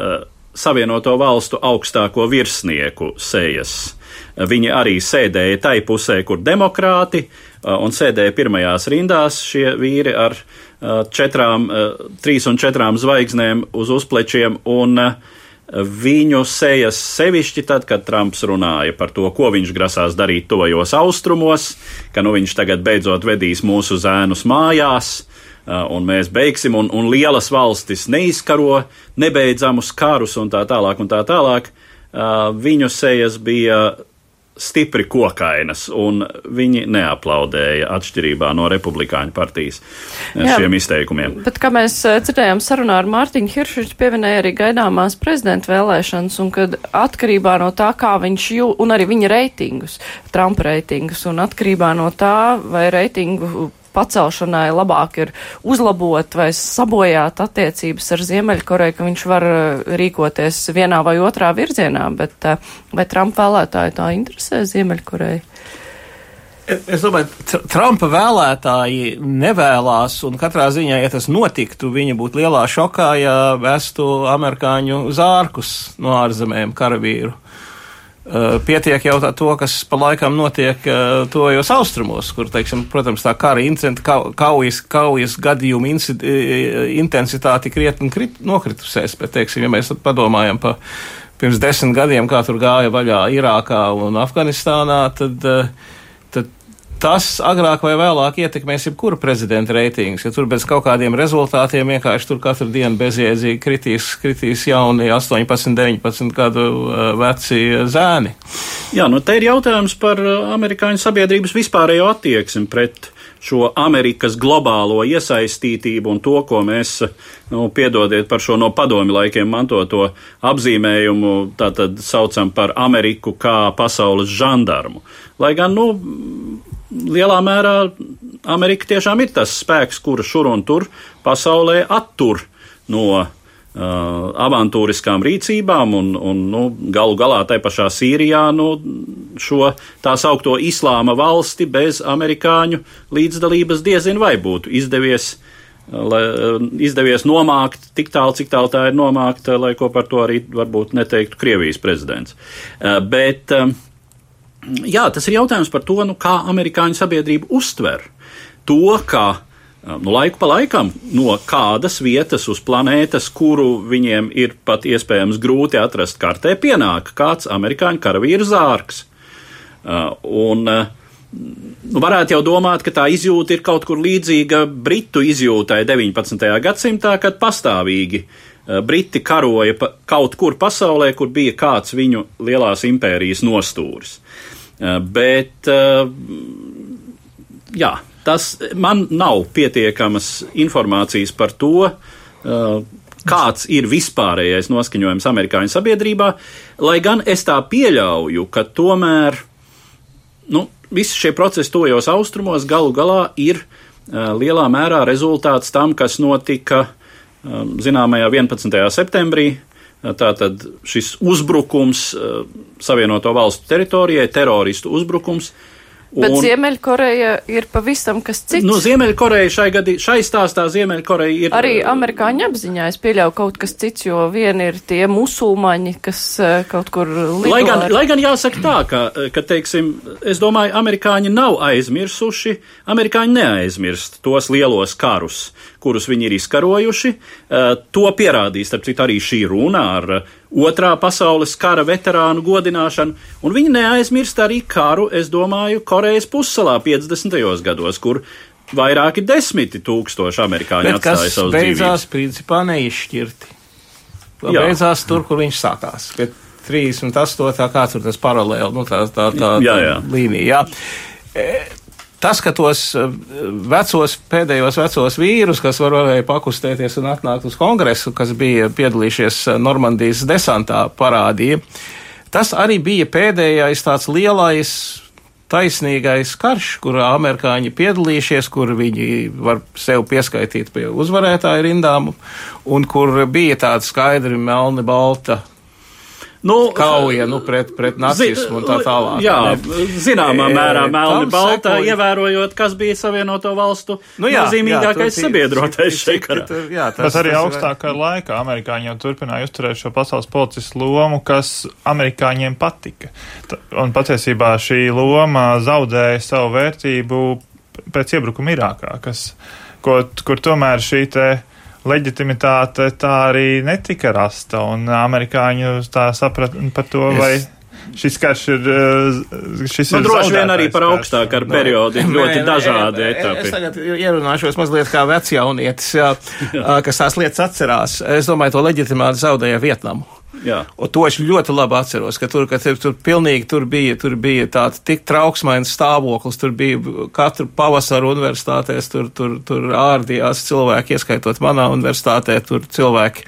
Savienoto valstu augstāko virsnieku sejas. Viņi arī sēdēja tai pusē, kur demokrāti, un sēdēja pirmajās rindās šie vīri ar uh, četrām, trīs un četrām zvaigznēm uz uzplečiem, un viņu sejas sevišķi tad, kad Trumps runāja par to, ko viņš grasās darīt tojos austrumos, ka nu viņš tagad beidzot vedīs mūsu zēnus mājās, un mēs beigsim, un, un lielas valstis neizkaro nebeidzamus karus un tā tālāk un tā tālāk. Viņu sejas bija stipri kokainas, un viņi neaplaudēja atšķirībā no republikāņu partijas eh, Jā, šiem izteikumiem. Bet, kā mēs eh, dzirdējām sarunā ar Mārtiņu Hiršu, viņš pieminēja arī gaidāmās prezidenta vēlēšanas, un kad atkarībā no tā, kā viņš jū, un arī viņa reitingus, Trumpa reitingus, un atkarībā no tā, vai reitingu pacelšanai labāk ir uzlabot vai sabojāt attiecības ar Ziemeļkoreju, ka viņš var eh, rīkoties vienā vai otrā virzienā, bet eh, vai Trumpa vēlētāji tā interesē Ziemeļkoreju? Es domāju, Trumpa vēlētāji nevēlās, un katrā ziņā, ja tas notiktu, viņi būtu lielā šokā, ja vestu amerikāņu zārkus no ārzemēm karavīru. Eh, pietiek jau tā to, kas pa laikam notiek uh, tojos austrumos, kur, teiksim, protams, tā kara incidenta, kaujas, kaujas gadījuma eh, intensitāte krietni krit, nokritusies, bet, teiksim, ja mēs padomājam pa pirms desmit gadiem, kā tur gāja vaļā Irākā un Afganistānā, tad uh, tas agrāk vai vēlāk ietekmēs jebkuru prezidenta reitingus, ja tur bez kaut kādiem rezultātiem vienkārši tur katru dienu bezjēdzīgi kritīs, kritīs jauni 18, 19 gadu veci zēni. Jā, nu te ir jautājums par amerikāņu sabiedrības vispārējo attieksmi pret šo Amerikas globālo iesaistītību un to, ko mēs, nu, piedodiet par šo no padomi laikiem mantoto apzīmējumu, tātad saucam par Ameriku kā pasaules žandarmu. Lai gan, nu, lielā mērā Amerika tiešām ir tas spēks, kura šur un tur pasaulē attur no uh, avantūriskām rīcībām, un, un nu, galu galā tai pašā Sīrijā nu, šo tā saukto islāma valsti bez amerikāņu līdzdalības diezin vai būtu izdevies. Lai, izdevies nomākt tik tālu, cik tālu tā ir nomākta, lai ko par to arī varbūt neteiktu Krievijas prezidents. Uh, bet uh, jā, tas ir jautājums par to, nu, kā amerikāņu sabiedrība uztver to, ka nu, laiku pa laikam no kādas vietas uz planētas, kuru viņiem ir pat iespējams grūti atrast kartē, pienāk kāds amerikāņu karavīru zārks. Un, Nu, varētu jau domāt, ka tā izjūta ir kaut kur līdzīga Britu izjūtai 19. gadsimtā, kad pastāvīgi Briti karoja pa kaut kur pasaulē, kur bija kāds viņu lielās impērijas nostūris. Bet, jā, tas man nav pietiekamas informācijas par to, uh, kāds ir vispārējais noskaņojums amerikāņu sabiedrībā, lai gan es tā pieļauju, ka tomēr nu, visi šie procesi tojos austrumos galu galā ir uh, lielā mērā rezultāts tam, kas notika um, zināmajā 11. septembrī. Tātad šis uzbrukums uh, Savienoto valstu teritorijai, teroristu uzbrukums, Bet un, Ziemeļkoreja ir pavisam kas cits. Nu, Ziemeļkoreja šai, gadī, šai stāstā Ziemeļkoreja ir. Arī amerikāņu apziņā es pieļauju kaut kas cits, jo vieni ir tie musulmaņi, kas eh, kaut kur lido. Lai gan, ar... lai gan jāsaka tā, ka, ka, teiksim, es domāju, amerikāņi nav aizmirsuši, amerikāņi neaizmirst tos lielos karus, kurus viņi ir izkarojuši. Eh, to pierādīs, starp citu, arī šī runa ar eh, otrā pasaules kara veterānu godināšanu, un viņi neaizmirst arī karu, es domāju, Korejas pussalā 50. gados, kur vairāki desmiti tūkstoši amerikāņu Bet atstāja savus dzīvības. beidzās principā neizšķirti. Jā. Beidzās tur, kur viņš sākās. Bet 38. kā tur tas paralēli, nu tā, tā, tā, tā jā, jā. līnija. Jā. Tas, ka tos eh, vecos, pēdējos vecos vīrus, kas varēja pakustēties un atnākt uz kongresu, kas bija piedalījušies eh, Normandijas desantā, parādīja, tas arī bija pēdējais tāds lielais taisnīgais karš, kurā amerikāņi piedalījušies, kur viņi var sev pieskaitīt pie uzvarētāju rindām, un kur bija tāda skaidri melni balta nu, kauja nu, pret, pret nacismu un tā tālāk. Jā, ne? zināmā e, mērā melni balta, sekoja... ievērojot, kas bija Savienoto valstu nu, jā, nozīmīgākais sabiedrotais šeit karā. Bet arī augstākā laikā amerikāņi jau turpināja uzturēt šo pasaules policistu lomu, kas amerikāņiem patika. Un patiesībā šī loma zaudēja savu vērtību pēc iebrukuma Irākā, kas, ko, kur tomēr šī te leģitimitāte tā arī netika rasta, un amerikāņu tā saprat par to, es... vai šis karš ir. Eh, šis nu, ir droši vien arī par augstāku ar periodu ir ļoti nē, dažādi nē, etapi. Es tagad ierunāšos mazliet kā vecjaunietis, kas tās lietas atcerās. Es domāju, to leģitimitāti zaudēja Vietnamu. Jā. Un to es ļoti labi atceros, ka tur, ka tur, tur pilnīgi tur bija, tur bija tāds tik trauksmains stāvoklis, tur bija katru pavasaru universitātēs, tur, tur, tur ārdījās cilvēki, ieskaitot manā universitātē, tur cilvēki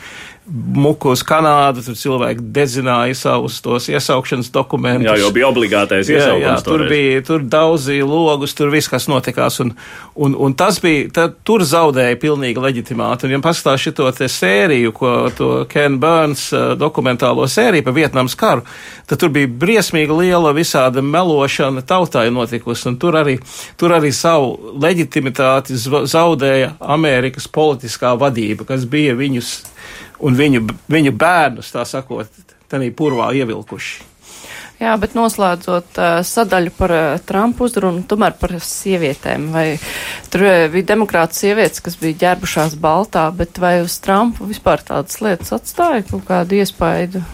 muku uz Kanādu, tur cilvēki dedzināja savus tos iesaukšanas dokumentus. Jā, jo bija obligātais iesaukums. Jā, jā tur bija, tur daudzīja logus, tur viss, kas notikās, un, un, un tas bija, tad, tur zaudēja pilnīgi leģitimāti. Un, ja paskatās šito te sēriju, ko to Ken Burns dokumentālo sēriju par Vietnams karu, tad tur bija briesmīgi liela visāda melošana tautai notikusi, un tur arī, tur arī savu leģitimitāti zaudēja Amerikas politiskā vadība, kas bija viņus un viņu, viņu bērnus, tā sakot, tādā purvā ievilkuši. Jā, bet noslēdzot uh, sadaļu par uh, Trumpu uzrunu, tomēr par sievietēm. Vai tur uh, bija demokrāta sievietes, kas bija ģērbušās baltā, bet vai uz Trumpu vispār tādas lietas atstāja kaut kādu iespaidu?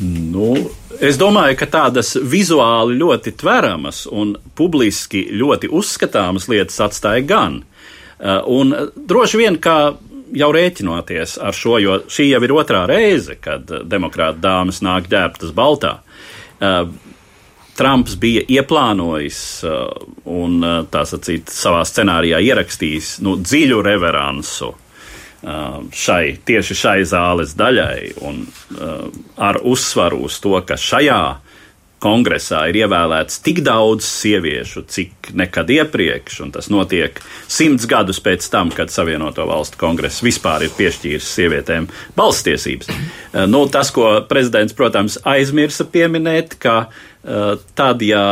Nu, es domāju, ka tādas vizuāli ļoti tveramas un publiski ļoti uzskatāmas lietas atstāja gan. Un droši vien, kā jau rēķinoties ar šo, jo šī jau ir otrā reize, kad demokrāta dāmas nāk ģērbtas baltā. Uh, Trumps bija ieplānojis uh, un tā sacīt savā scenārijā ierakstījis nu, dziļu reveransu šai, tieši šai zāles daļai un ar uzsvaru uz to, ka šajā kongresā ir ievēlēts tik daudz sieviešu, cik nekad iepriekš, un tas notiek simts gadus pēc tam, kad Savienoto Valstu kongress vispār ir piešķīris sievietēm balstiesības. Eh, nu, tas, ko prezidents, protams, aizmirsa pieminēt, ka eh, tad, ja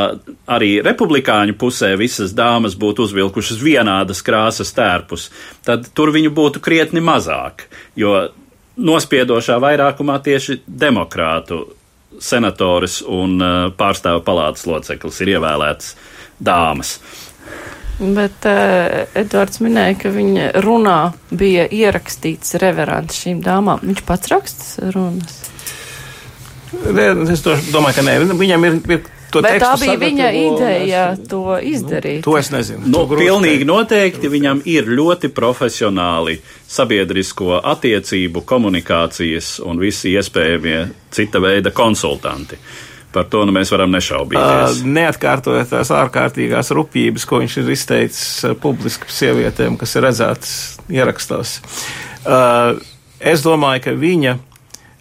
arī republikāņu pusē visas dāmas būtu uzvilkušas vienādas krāsas tērpus, tad tur viņu būtu krietni mazāk, jo nospiedošā vairākumā tieši demokrātu senatoris un uh, pārstāvu palātas loceklis ir ievēlēts dāmas. Bet uh, Edvards minēja, ka viņa runā bija ierakstīts reverants šīm dāmām. Viņš pats raksta runas. Es domāju, ka nē. Viņam ir, ir to Bet tā bija viņa ideja to izdarīt. Nu, to es nezinu. Nu, pilnīgi noteikti viņam ir ļoti profesionāli sabiedrisko attiecību, komunikācijas un visi iespējamie cita veida konsultanti. Par to nu mēs varam nešaubīties. Uh, neatkārtojot tās ārkārtīgās rupjības, ko viņš ir izteicis uh, publiski sievietēm, kas ir redzētas ierakstos. Uh, es domāju, ka viņa,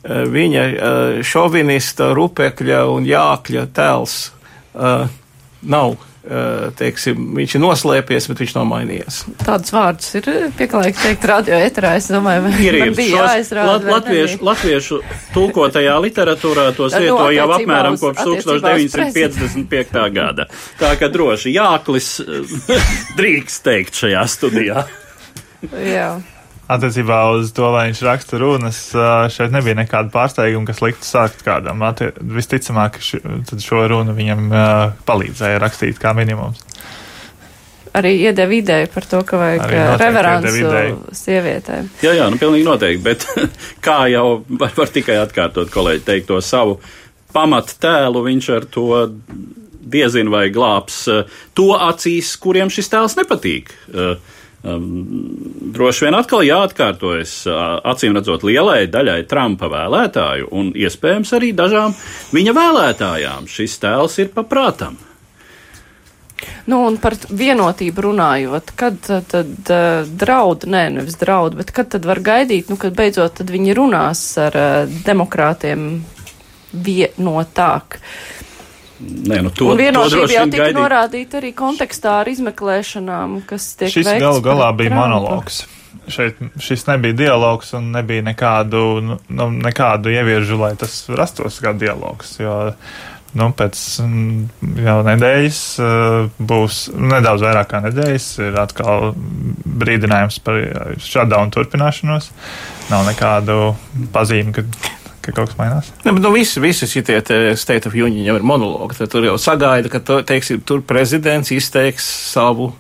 viņa uh, šovinista, rupekļa un jākļa tēls uh, nav Eh, teiksim, viņš ir noslēpies, bet viņš nav mainījies. Tādus vārdus ir pieklājīgi teikt radio eterā, es domāju, vai ir, bija jāizrāda. Lat, latviešu, latviešu tulkotajā literatūrā tos lieto jau apmēram uz, kopš 1955. gada. Tā ka droši jāklis drīkst teikt šajā studijā. Jā. Attiecībā uz to, lai viņš raksta runas, šeit nebija nekāda pārsteiguma, kas liktu sākt kādam. Visticamāk, š, šo runu viņam palīdzēja rakstīt kā minimums. Arī iedeva ideju par to, ka vajag reveransu sievietēm. Jā, jā, nu pilnīgi noteikti, bet kā jau var, var tikai atkārtot kolēģi teikt to savu pamat tēlu, viņš ar to diezin vai glābs to acīs, kuriem šis tēls nepatīk. Uh, droši vien atkal jāatkārtojas, acīm redzot, lielai daļai Trumpa vēlētāju un iespējams arī dažām viņa vēlētājām. Šis tēls ir paprātam. Nu, un par vienotību runājot, kad tad, tad draud, nē, nevis draud, bet kad tad var gaidīt, nu, kad beidzot tad viņi runās ar uh, demokrātiem vienotāk. Nē, nu to, un vienotība jau tika gaidīt. norādīta arī kontekstā ar izmeklēšanām, kas tiek Šis galu galā bija Trumpa. monologs. Šeit šis nebija dialogs un nebija nekādu, nu, nekādu ieviežu, lai tas rastos kā dialogs. Jo, nu, pēc mm, jau nedēļas uh, būs nedaudz vairāk kā nedēļas, ir atkal brīdinājums par šādu un turpināšanos. Nav nekādu pazīmi, ka ka kaut kas mainās? Ne, bet, nu, visi, visi šitie State of Union jau ir monologi. Tad tur jau sagaida, ka to, teiksim, tur prezidents izteiks savu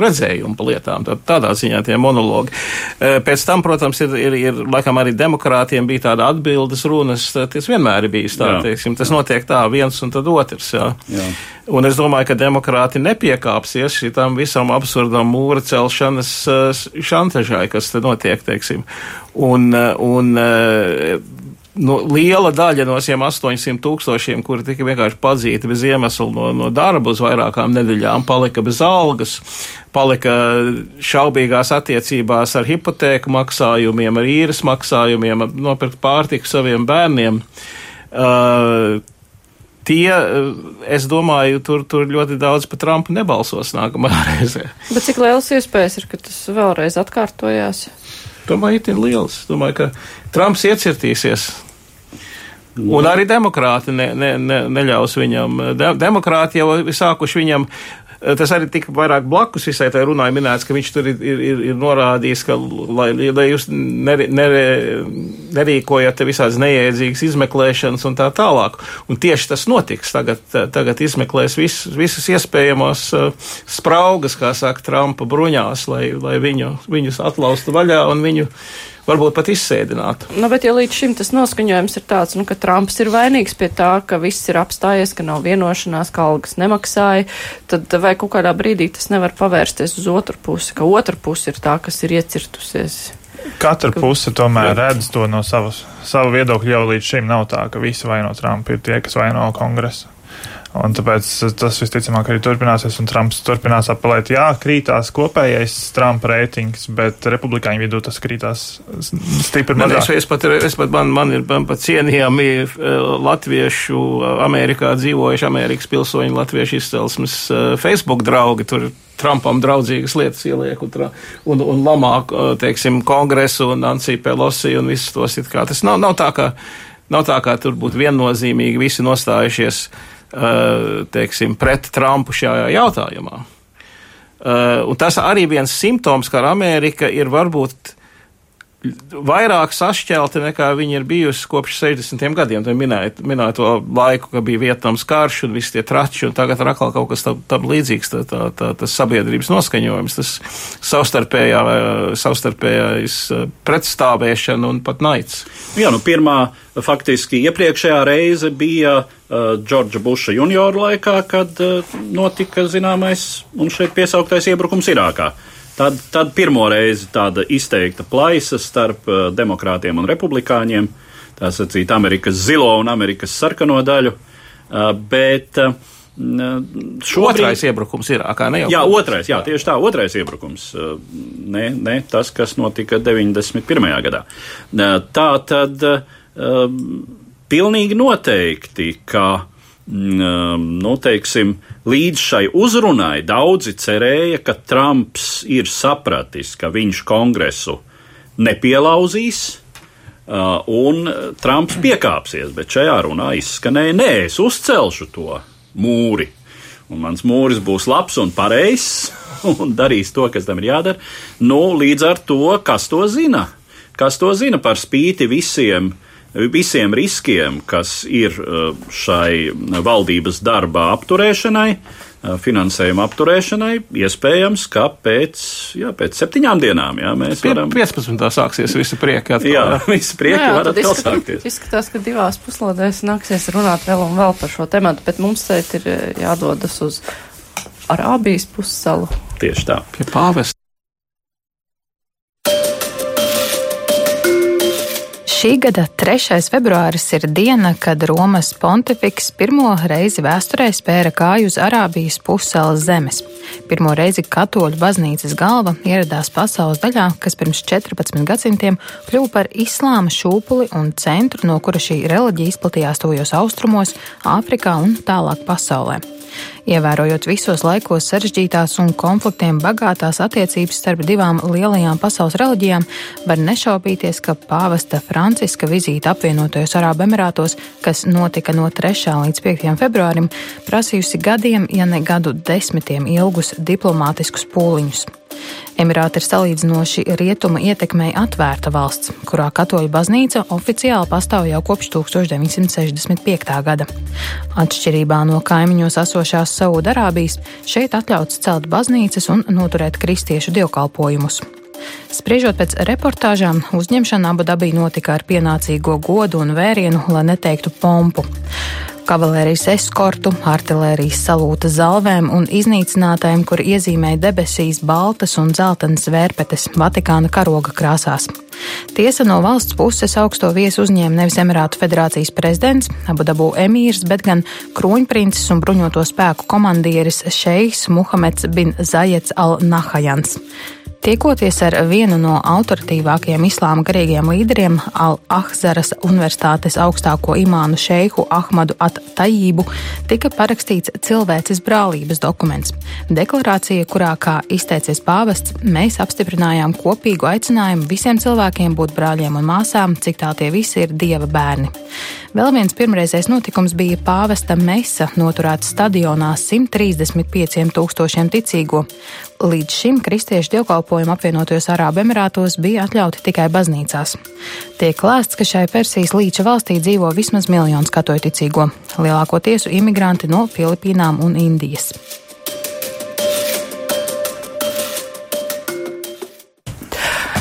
redzējumu par lietām. Tad, tādā ziņā tie monologi. E, pēc tam, protams, ir, ir, ir laikam arī demokrātiem bija tāda atbildes runas. Tas vienmēr ir bijis tā, jā. teiksim, tas notiek tā viens un tad otrs. Jā. Jā. Un es domāju, ka demokrāti nepiekāpsies šitam visam absurdam mūra celšanas e, šantažai, kas te notiek, teiksim. Un, e, un nu, liela daļa no šiem 800 tūkstošiem, kuri tika vienkārši padzīti bez iemesla no, no darba uz vairākām nedēļām, palika bez algas, palika šaubīgās attiecībās ar hipotēku maksājumiem, ar īres maksājumiem, nopirkt pārtiku saviem bērniem. Uh, tie, es domāju, tur, tur ļoti daudz par Trumpu nebalsos nākamajā reizē. Bet cik liels iespējas ir, ka tas vēlreiz atkārtojās? Domāju, ir liels. Domāju, ka Trumps iecirtīsies Un arī demokrāti ne, ne, ne, neļaus viņam. De, demokrāti jau ir sākuši viņam. Tas arī tika vairāk blakus visai tai runāja minēts, ka viņš tur ir, ir, ir, norādījis, ka, lai, lai jūs nere, nere, nerīkojat visādas neiedzīgas izmeklēšanas un tā tālāk. Un tieši tas notiks. Tagad, tagad izmeklēs vis, visas iespējamos uh, spraugas, kā saka Trumpa bruņās, lai, lai viņu, viņus atlaustu vaļā un viņu varbūt pat izsēdinātu. Nu, bet ja līdz šim tas noskaņojums ir tāds, nu, ka Trumps ir vainīgs pie tā, ka viss ir apstājies, ka nav vienošanās, ka algas nemaksāja, tad vai kaut kādā brīdī tas nevar pavērsties uz otru pusi, ka otra puse ir tā, kas ir iecirtusies? Katra puse tomēr redz to no savas, savu viedokļu jau līdz šim nav tā, ka visi vaino Trumpu ir tie, kas vaino kongresu. Un tāpēc tas visticamāk arī turpināsies, un Trumps turpinās apelēt. Jā, krītās kopējais Trumpa reitings, bet republikāņu vidū tas krītās stipri mazāk. Man, es pat, es pat man, man ir man pat cienījami eh, latviešu, Amerikā dzīvojuši Amerikas pilsoņu latviešu izcelsmes eh, Facebook draugi. Tur Trumpam draudzīgas lietas ieliek un, un, un lamā, eh, teiksim, kongresu un Nancy Pelosi un visus tos it kā. Tas nav, nav tā, ka, nav tā, kā tur būtu viennozīmīgi visi nostājušies Eh, teiksim, pret Trumpu šajā jautājumā. Eh, un tas arī viens simptoms, ka Amerika ir varbūt vairāk sašķelta nekā viņa ir bijusi kopš 60. gadiem. Tad minēja, minēja to laiku, ka bija Vietnams karš un visi tie trači, un tagad ir atkal kaut kas tam, tam līdzīgs, tā, tā, tā, tas sabiedrības noskaņojums, tas savstarpējā, savstarpējais eh, pretstāvēšana un pat naids. Jā, nu pirmā faktiski iepriekšējā reize bija uh, Džordža Buša juniora laikā, kad uh, notika zināmais un šeit piesauktais iebrukums Irākā. Uh, Tad, tad pirmo reizi tāda izteikta plaisa starp uh, demokrātiem un republikāņiem, tā sacīt, Amerikas zilo un Amerikas sarkano daļu. Bet šobrīd... Otrais iebrukums ir Irākā, ne jau? Jā, otrais, jā, tieši tā, otrais iebrukums. Ne, ne tas, kas notika 91. gadā. Tā tad pilnīgi noteikti, ka nu, teiksim, līdz šai uzrunai daudzi cerēja, ka Trumps ir sapratis, ka viņš kongresu nepielauzīs. Uh, un Trumps piekāpsies, bet šajā runā izskanēja, nē, es uzcelšu to mūri. Un mans mūris būs labs un pareizs un darīs to, kas tam ir jādara. Nu, līdz ar to, kas to zina? Kas to zina par spīti visiem visiem riskiem, kas ir uh, šai valdības darbā apturēšanai, uh, finansējuma apturēšanai, iespējams, ka pēc, jā, pēc septiņām dienām jā, mēs Pie, varam. 15. sāksies visi prieki atkal. Jā, visi prieki jā, jā, var atkal izskat, sākties. Izskatās, ka divās puslodēs nāksies runāt vēl un vēl par šo tematu, bet mums šeit ir uh, jādodas uz Arābijas pussalu. Tieši tā. Pie pāvesta. Šī gada 3. februāris ir diena, kad Romas pontifiks pirmo reizi vēsturē spēra kāju uz Arābijas pussalas zemes. Pirmo reizi katoļu baznīcas galva ieradās pasaules daļā, kas pirms 14 gadsimtiem kļuva par islāma šūpuli un centru, no kura šī reliģija izplatījās tojos austrumos, Āfrikā un tālāk pasaulē. Ievērojot visos laikos sarežģītās un konfliktiem bagātās attiecības starp divām lielajām pasaules reliģijām, var nešaubīties, ka pāvesta Franciska vizīte apvienotajos Arābu Emirātos, kas notika no 3. līdz 5. februārim, prasījusi gadiem, ja ne gadu desmitiem ilgus diplomātiskus pūliņus. Emirāti ir salīdzinoši rietuma ietekmei atvērta valsts, kurā katoļu baznīca oficiāli pastāv jau kopš 1965. gada. Atšķirībā no kaimiņos esošās Saudarābijas, šeit atļauts celt baznīcas un noturēt kristiešu dievkalpojumus. Spriežot pēc reportāžām, uzņemšana abu dabī notika ar pienācīgo godu un vērienu, lai neteiktu pompu kavalērijas eskortu, artilērijas salūta zalvēm un iznīcinātājiem, kur iezīmēja debesīs baltas un dzeltenas vērpetes Vatikāna karoga krāsās. Tiesa no valsts puses augsto viesu uzņēma nevis Emirātu federācijas prezidents, abu dabū emīrs, bet gan kroņprinces un bruņoto spēku komandieris Šeiks Muhameds bin Zajets al-Nahajans. Tiekoties ar vienu no autoritīvākajiem islāma garīgiem līderiem, Al-Ahzaras Universitātes augstāko imānu šeihu Ahmadu At-Tajību, tika parakstīts cilvēces brālības dokuments. Deklarācija, kurā, kā izteicies pāvests, mēs apstiprinājām kopīgu aicinājumu visiem cilvēkiem būt brāļiem un māsām, cik tā tie visi ir dieva bērni. Vēl viens pirmreizais notikums bija pāvesta mesa, noturēta stadionā 135 tūkstošiem ticīgo. Līdz šim kristiešu dievkalpojumu apvienotajos Arābu Emirātos bija atļauti tikai baznīcās. Tiek lēsts, ka šai Persijas līča valstī dzīvo vismaz miljons katoļu ticīgo, lielākoties imigranti no Filipīnām un Indijas.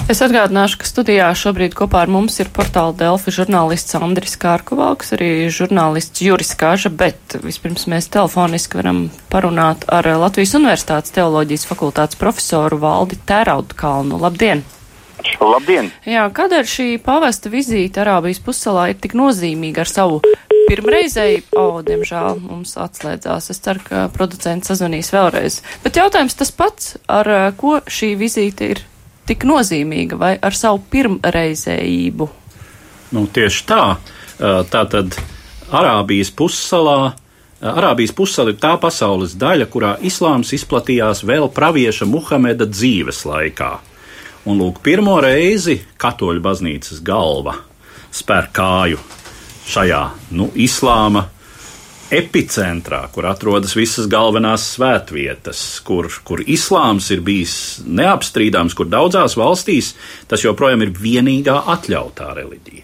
Es atgādināšu, ka studijā šobrīd kopā ar mums ir portāla Delfi žurnālists Andris Kārkovalks, arī žurnālists Juris Kāža, bet vispirms mēs telefoniski varam parunāt ar Latvijas Universitātes teoloģijas fakultātes profesoru Valdi Tēraudkalnu. Labdien! Labdien! Jā, kādēļ šī pavesta vizīte Arābijas pussalā ir tik nozīmīga ar savu pirmreizēji, o, oh, diemžēl mums atslēdzās. Es ceru, ka producents sazvanīs vēlreiz. Bet jautājums tas pats, ar ko šī vizīte ir tik nozīmīga vai ar savu pirmreizējību? Nu, tieši tā. Tātad Arābijas pussalā. Arābijas pussala ir tā pasaules daļa, kurā islāms izplatījās vēl pravieša Muhameda dzīves laikā. Un lūk, pirmo reizi katoļu baznīcas galva spēr kāju šajā nu, islāma epicentrā, kur atrodas visas galvenās svētvietas, kur, kur islāms ir bijis neapstrīdāms, kur daudzās valstīs tas joprojām ir vienīgā atļautā reliģija.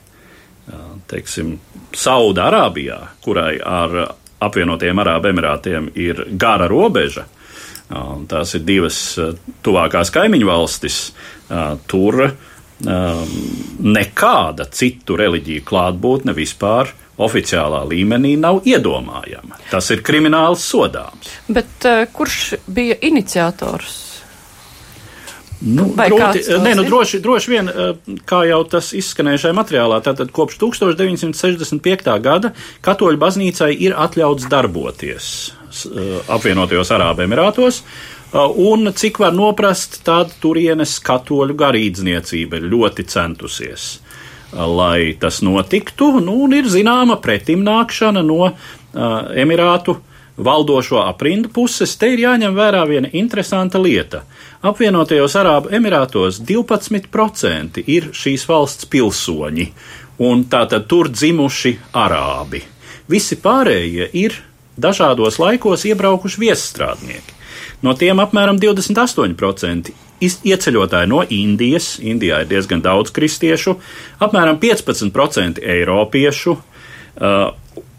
Teiksim, Saudārābijā, kurai ar apvienotiem Arābu Emirātiem ir gara robeža, tās ir divas tuvākās kaimiņu valstis, tur nekāda citu reliģiju klātbūtne vispār oficiālā līmenī nav iedomājama. Tas ir krimināls sodāms. Bet uh, kurš bija iniciators? Nu, Vai grūti, nē, nu, droši, droši vien, eh, kā jau tas izskanēja šajā materiālā, tātad kopš 1965. gada katoļu baznīcai ir atļauts darboties eh, apvienotajos Arābu Emirātos. Un cik var noprast, tad turienes katoļu garīdzniecība ir ļoti centusies, lai tas notiktu. Nu, un ir zināma pretimnākšana no uh, Emirātu valdošo aprindu puses, te ir jāņem vērā viena interesanta lieta. Apvienotajos Arābu Emirātos 12% ir šīs valsts pilsoņi, un tātad tur dzimuši arābi. Visi pārējie ir dažādos laikos iebraukuši viesstrādnieki. No tiem apmēram 28% iz- ieceļotāji no Indijas, Indijā ir diezgan daudz kristiešu, apmēram 15% eiropiešu, uh,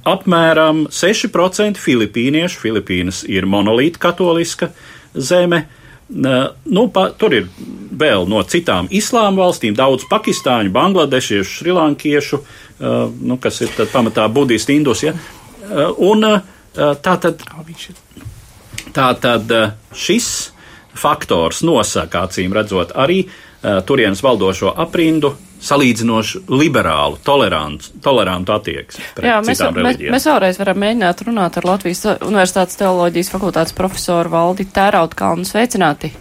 apmēram 6% filipīniešu, Filipīnas ir monolīta katoliska zeme. Uh, Nu, pa, tur ir vēl no citām islāma valstīm, daudz pakistāņu, bangladešiešu, šrilankiešu, uh, nu, kas ir pamatā budisti, indus. Ja? Uh, un uh, tā tad Tātad eh, šis faktors nosaka, acīm redzot, arī uh, turienes valdošo aprindu salīdzinoši liberālu, tolerantu, tolerantu attieksmi pret Jā, mēs, mēs, mēs vēlreiz varam mēģināt runāt ar Latvijas Universitātes teoloģijas fakultātes profesoru Valdi Tērautkalnu. Sveicināti!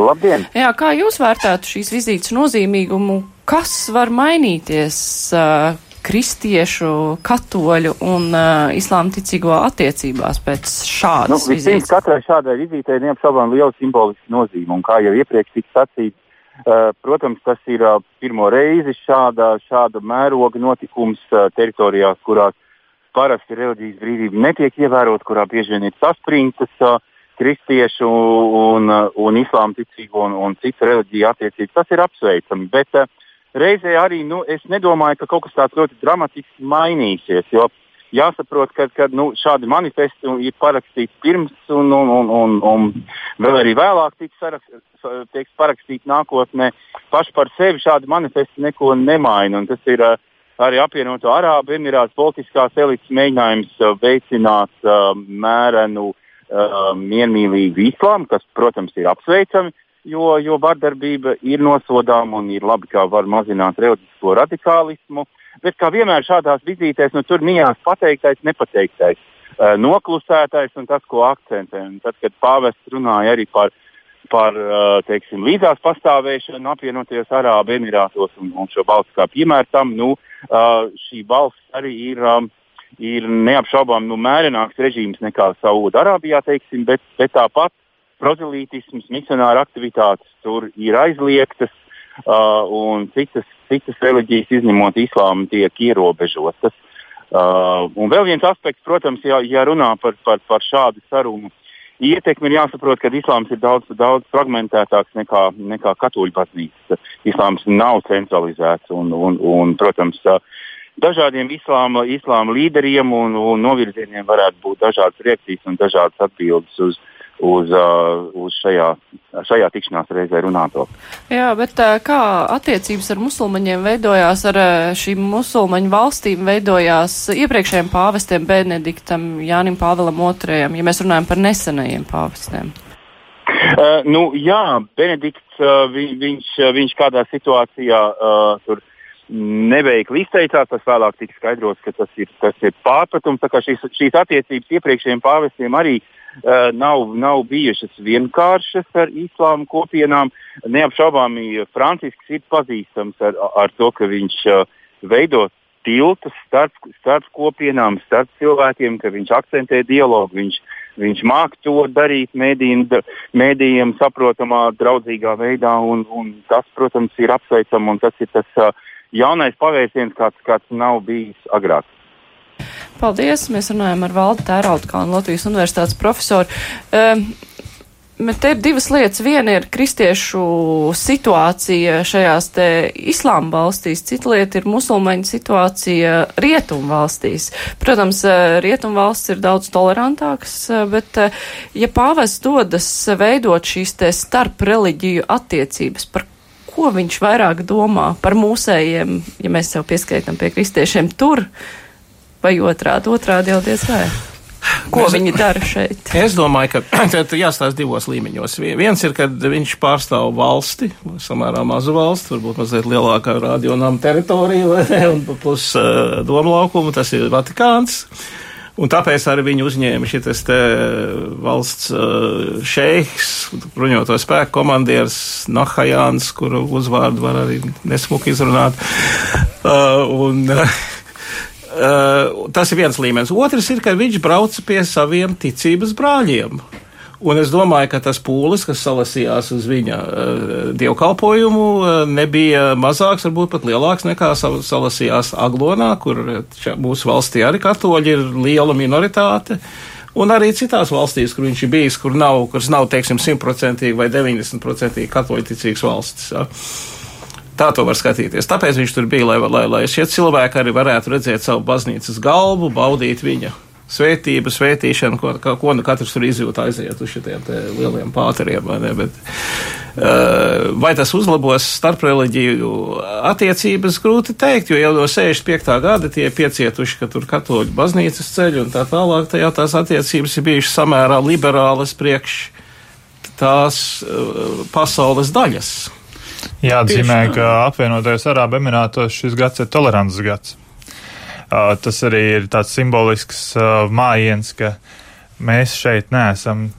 Labdien! Jā, kā jūs vērtētu šīs vizītes nozīmīgumu? Kas var mainīties kristiešu, katoļu un uh, islāma ticīgo attiecībās pēc Nu, šādas vispirms vizītes? katrai šādai vizītei neapšaubām liela simboliska nozīme, un kā jau iepriekš tika sacīts, uh, protams, tas ir uh, pirmo reizi šāda, šāda mēroga notikums uh, teritorijās, kurās parasti reliģijas brīvība netiek ievērota, kurā bieži vien ir saspringtas uh, kristiešu un, uh, un islāma ticīgo un, un citu reliģiju attiecības. Tas ir apsveicami, bet uh, reizē arī nu, es nedomāju, ka kaut kas tāds ļoti dramatiski mainīsies. Jo jāsaprot, ka, ka nu, šādi manifesti ir parakstīti pirms un, un, un, un, un vēl arī vēlāk tiks sarakst, tiks parakstīti nākotnē. Paši par sevi šādi manifesti neko nemaina. Tas ir uh, arī apvienoto Arābu Emirātu politiskās elites mēģinājums uh, veicināt uh, mērenu, uh, miermīlīgu islāmu, kas, protams, ir apsveicami jo, jo vardarbība ir nosodāma un ir labi, kā var mazināt reliģisko radikālismu. Bet kā vienmēr šādās vizītēs, nu, tur mijās pateiktais, nepateiktais, uh, noklusētais un tas, ko akcentē. Un tad, kad pāvests runāja arī par, par uh, teiksim, līdzās pastāvēšanu apvienotajos Arābu Emirātos un, un šo valsts kā piemēru tam, nu, uh, šī valsts arī ir. Ir neapšaubām nu, mērenāks režīms nekā Saudārābijā, bet, bet tāpat prozelītisms, misionāra aktivitātes tur ir aizliegtas, uh, un citas, citas reliģijas, izņemot islāmu, tiek ierobežotas. Uh, un vēl viens aspekts, protams, ja, ja runā par, par, par šādu sarunu ietekmi, ir jāsaprot, ka islāms ir daudz, daudz fragmentētāks nekā, nekā katoļu baznīca. Islāms nav centralizēts un, un, un protams, uh, dažādiem islāma, islāma līderiem un, un novirzieniem varētu būt dažādas reakcijas un dažādas atbildes uz, uz, uh, uz šajā, šajā tikšanās reizē runāto. Jā, bet uh, kā attiecības ar musulmaņiem veidojās, ar uh, šīm musulmaņu valstīm veidojās iepriekšējiem pāvestiem Benediktam, Jānim Pāvelam II, ja mēs runājam par nesenajiem pāvestiem? Uh, nu, jā, Benedikts, uh, vi, viņš, viņš kādā situācijā uh, tur neveikli izteicās. Tas vēlāk tika skaidrots, ka tas ir, tas ir pārpratums. Šīs, šīs attiecības iepriekšējiem pāvestiem arī uh, nav, nav bijušas vienkāršas ar islāma kopienām. Neapšaubāmi Francisks ir pazīstams ar, ar to, ka viņš uh, veido tiltus starp, starp kopienām, starp cilvēkiem, ka viņš akcentē dialogu. Viņš, viņš māca to darīt mēdījiem saprotamā, draudzīgā veidā, un, un tas, protams, ir apsveicams un tas ir tas uh, jaunais pavērsiens, kāds, kāds nav bijis agrāk. Paldies! Mēs runājam ar Valdu Tērautkānu, Latvijas universitātes profesoru. Um, Bet te ir divas lietas. Viena ir kristiešu situācija šajās te islāma valstīs, cita lieta ir musulmaņu situācija rietumu valstīs. Protams, rietumu valsts ir daudz tolerantākas, bet ja pāvests dodas veidot šīs te starp reliģiju attiecības, par ko viņš vairāk domā par mūsējiem, ja mēs sev pieskaitam pie kristiešiem tur, vai otrādi, otrādi jau diez vai? Ko Mēs, viņi dara šeit? Es domāju, ka te jāstāsta divos līmeņos. Viens ir, kad viņš pārstāv valsti, samērā mazu valsti, varbūt mazliet lielākā radionāma teritorija, un plus uh, doma laukumu, tas ir Vatikāns. Un tāpēc arī viņi uzņēma šis valsts uh, šeiks, bruņoto spēku komandieris Nahajāns, kuru uzvārdu var arī nesmuki izrunāt. Uh, un, uh, Uh, tas ir viens līmenis. Otrs ir, ka viņš brauca pie saviem ticības brāļiem. Un es domāju, ka tas pūlis, kas salasījās uz viņa uh, dievkalpojumu, uh, nebija mazāks, varbūt pat lielāks nekā salasījās Aglonā, kur mūsu valstī arī katoļi ir liela minoritāte. Un arī citās valstīs, kur viņš ir bijis, kur nav, kuras nav, teiksim, simtprocentīgi vai deviņdesmitprocentīgi katoļticīgas valstis. Ja. Tā to var skatīties. Tāpēc viņš tur bija, lai, lai, lai šie cilvēki arī varētu redzēt savu baznīcas galvu, baudīt viņa svētību, svētīšanu, ko, ko nu katrs tur izjūt, aiziet uz šiem lieliem pāteriem. Vai, ne, bet, uh, vai tas uzlabos starp reliģiju attiecības, grūti teikt, jo jau no 65. gada tie piecietuši, ka tur katoļu baznīcas ceļi un tā tālāk, tajā tās attiecības ir bijušas samērā liberālas priekš tās uh, pasaules daļas. Jāatzīmē, ka apvienotajos Arābu Emirātos šis gads ir tolerants gads. Uh, tas arī ir tāds simbolisks uh, mājiens, ka mēs šeit neesam.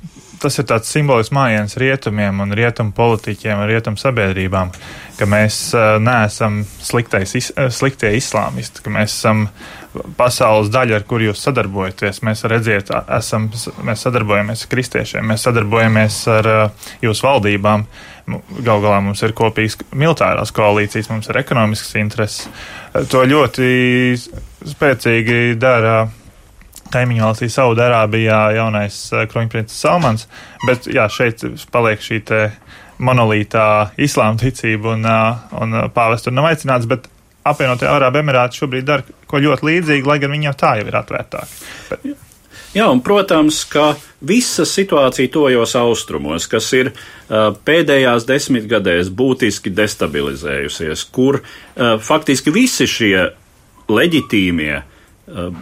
Tas ir tāds simbolisks mājiens rietumiem un rietumu politiķiem un rietumu sabiedrībām, ka mēs uh, neesam sliktais, is, sliktie islāmisti, ka mēs esam pasaules daļa, ar kur jūs sadarbojaties. Mēs redziet, esam, mēs sadarbojamies ar kristiešiem, mēs sadarbojamies ar jūsu valdībām. Galu galā mums ir kopīgas militārās koalīcijas, mums ir ekonomiskas intereses. To ļoti spēcīgi dara kaimiņu valstī Saudārābijā jaunais kroņprincis Salmans, bet jā, šeit paliek šī monolītā islāma ticība un, un pāvests tur nav aicināts, bet apvienotie Arābu Emirāti šobrīd dara ko ļoti līdzīgu, lai gan viņi jau tā jau ir atvērtāki. Bet, Jā, un, protams, ka visa situācija tojos austrumos, kas ir uh, pēdējās desmitgadēs būtiski destabilizējusies, kur uh, faktiski visi šie leģitīmie uh,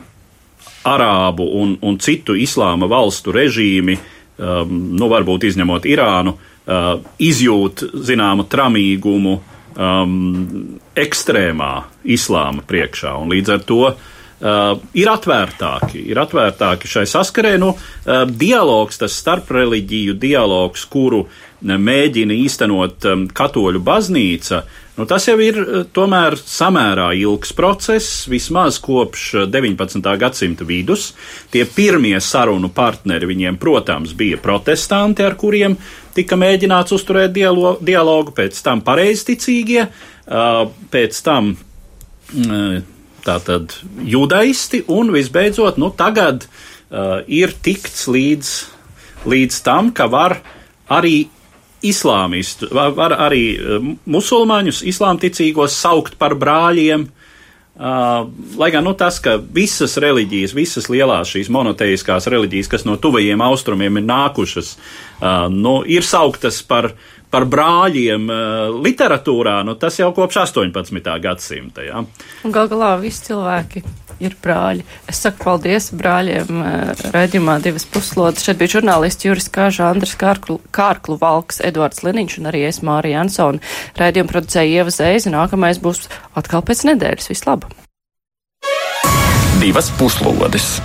arābu un, un citu islāma valstu režīmi, um, nu varbūt izņemot Irānu, uh, izjūt zināmu tramīgumu um, ekstrēmā islāma priekšā, un līdz ar to uh, uh, ir atvērtāki, ir atvērtāki šai saskarē. Nu, uh, dialogs, tas starpreļģiju dialogs, kuru mēģina īstenot um, katoļu baznīca, nu, tas jau ir uh, tomēr samērā ilgs process, vismaz kopš 19. gadsimta vidus. Tie pirmie sarunu partneri viņiem, protams, bija protestanti, ar kuriem tika mēģināts uzturēt dialogu, pēc tam pareizticīgie, uh, pēc tam uh, tātad judaisti, un visbeidzot, nu, tagad ir tikts līdz, līdz tam, ka var arī islāmistu, var, arī uh, musulmaņus, islāmticīgos saukt par brāļiem. Uh, lai gan nu, tas, ka visas reliģijas, visas lielās šīs monoteiskās reliģijas, kas no tuvajiem austrumiem ir nākušas, uh, nu, ir sauktas par, par brāļiem uh, literatūrā, nu, tas jau kopš 18. gadsimta. Ja. Gal galā visi cilvēki ir brāļi. Es saku paldies brāļiem uh, redzījumā divas puslodes. Šeit bija žurnālisti Juris Kāža, Andris Kārklu, Kārklu Valks, Edvards Liniņš un arī es Mārija Ansona. Redzījumu producēja Ieva Zeiza. Nākamais būs atkal pēc nedēļas. Vislabāk! Divas puslodes!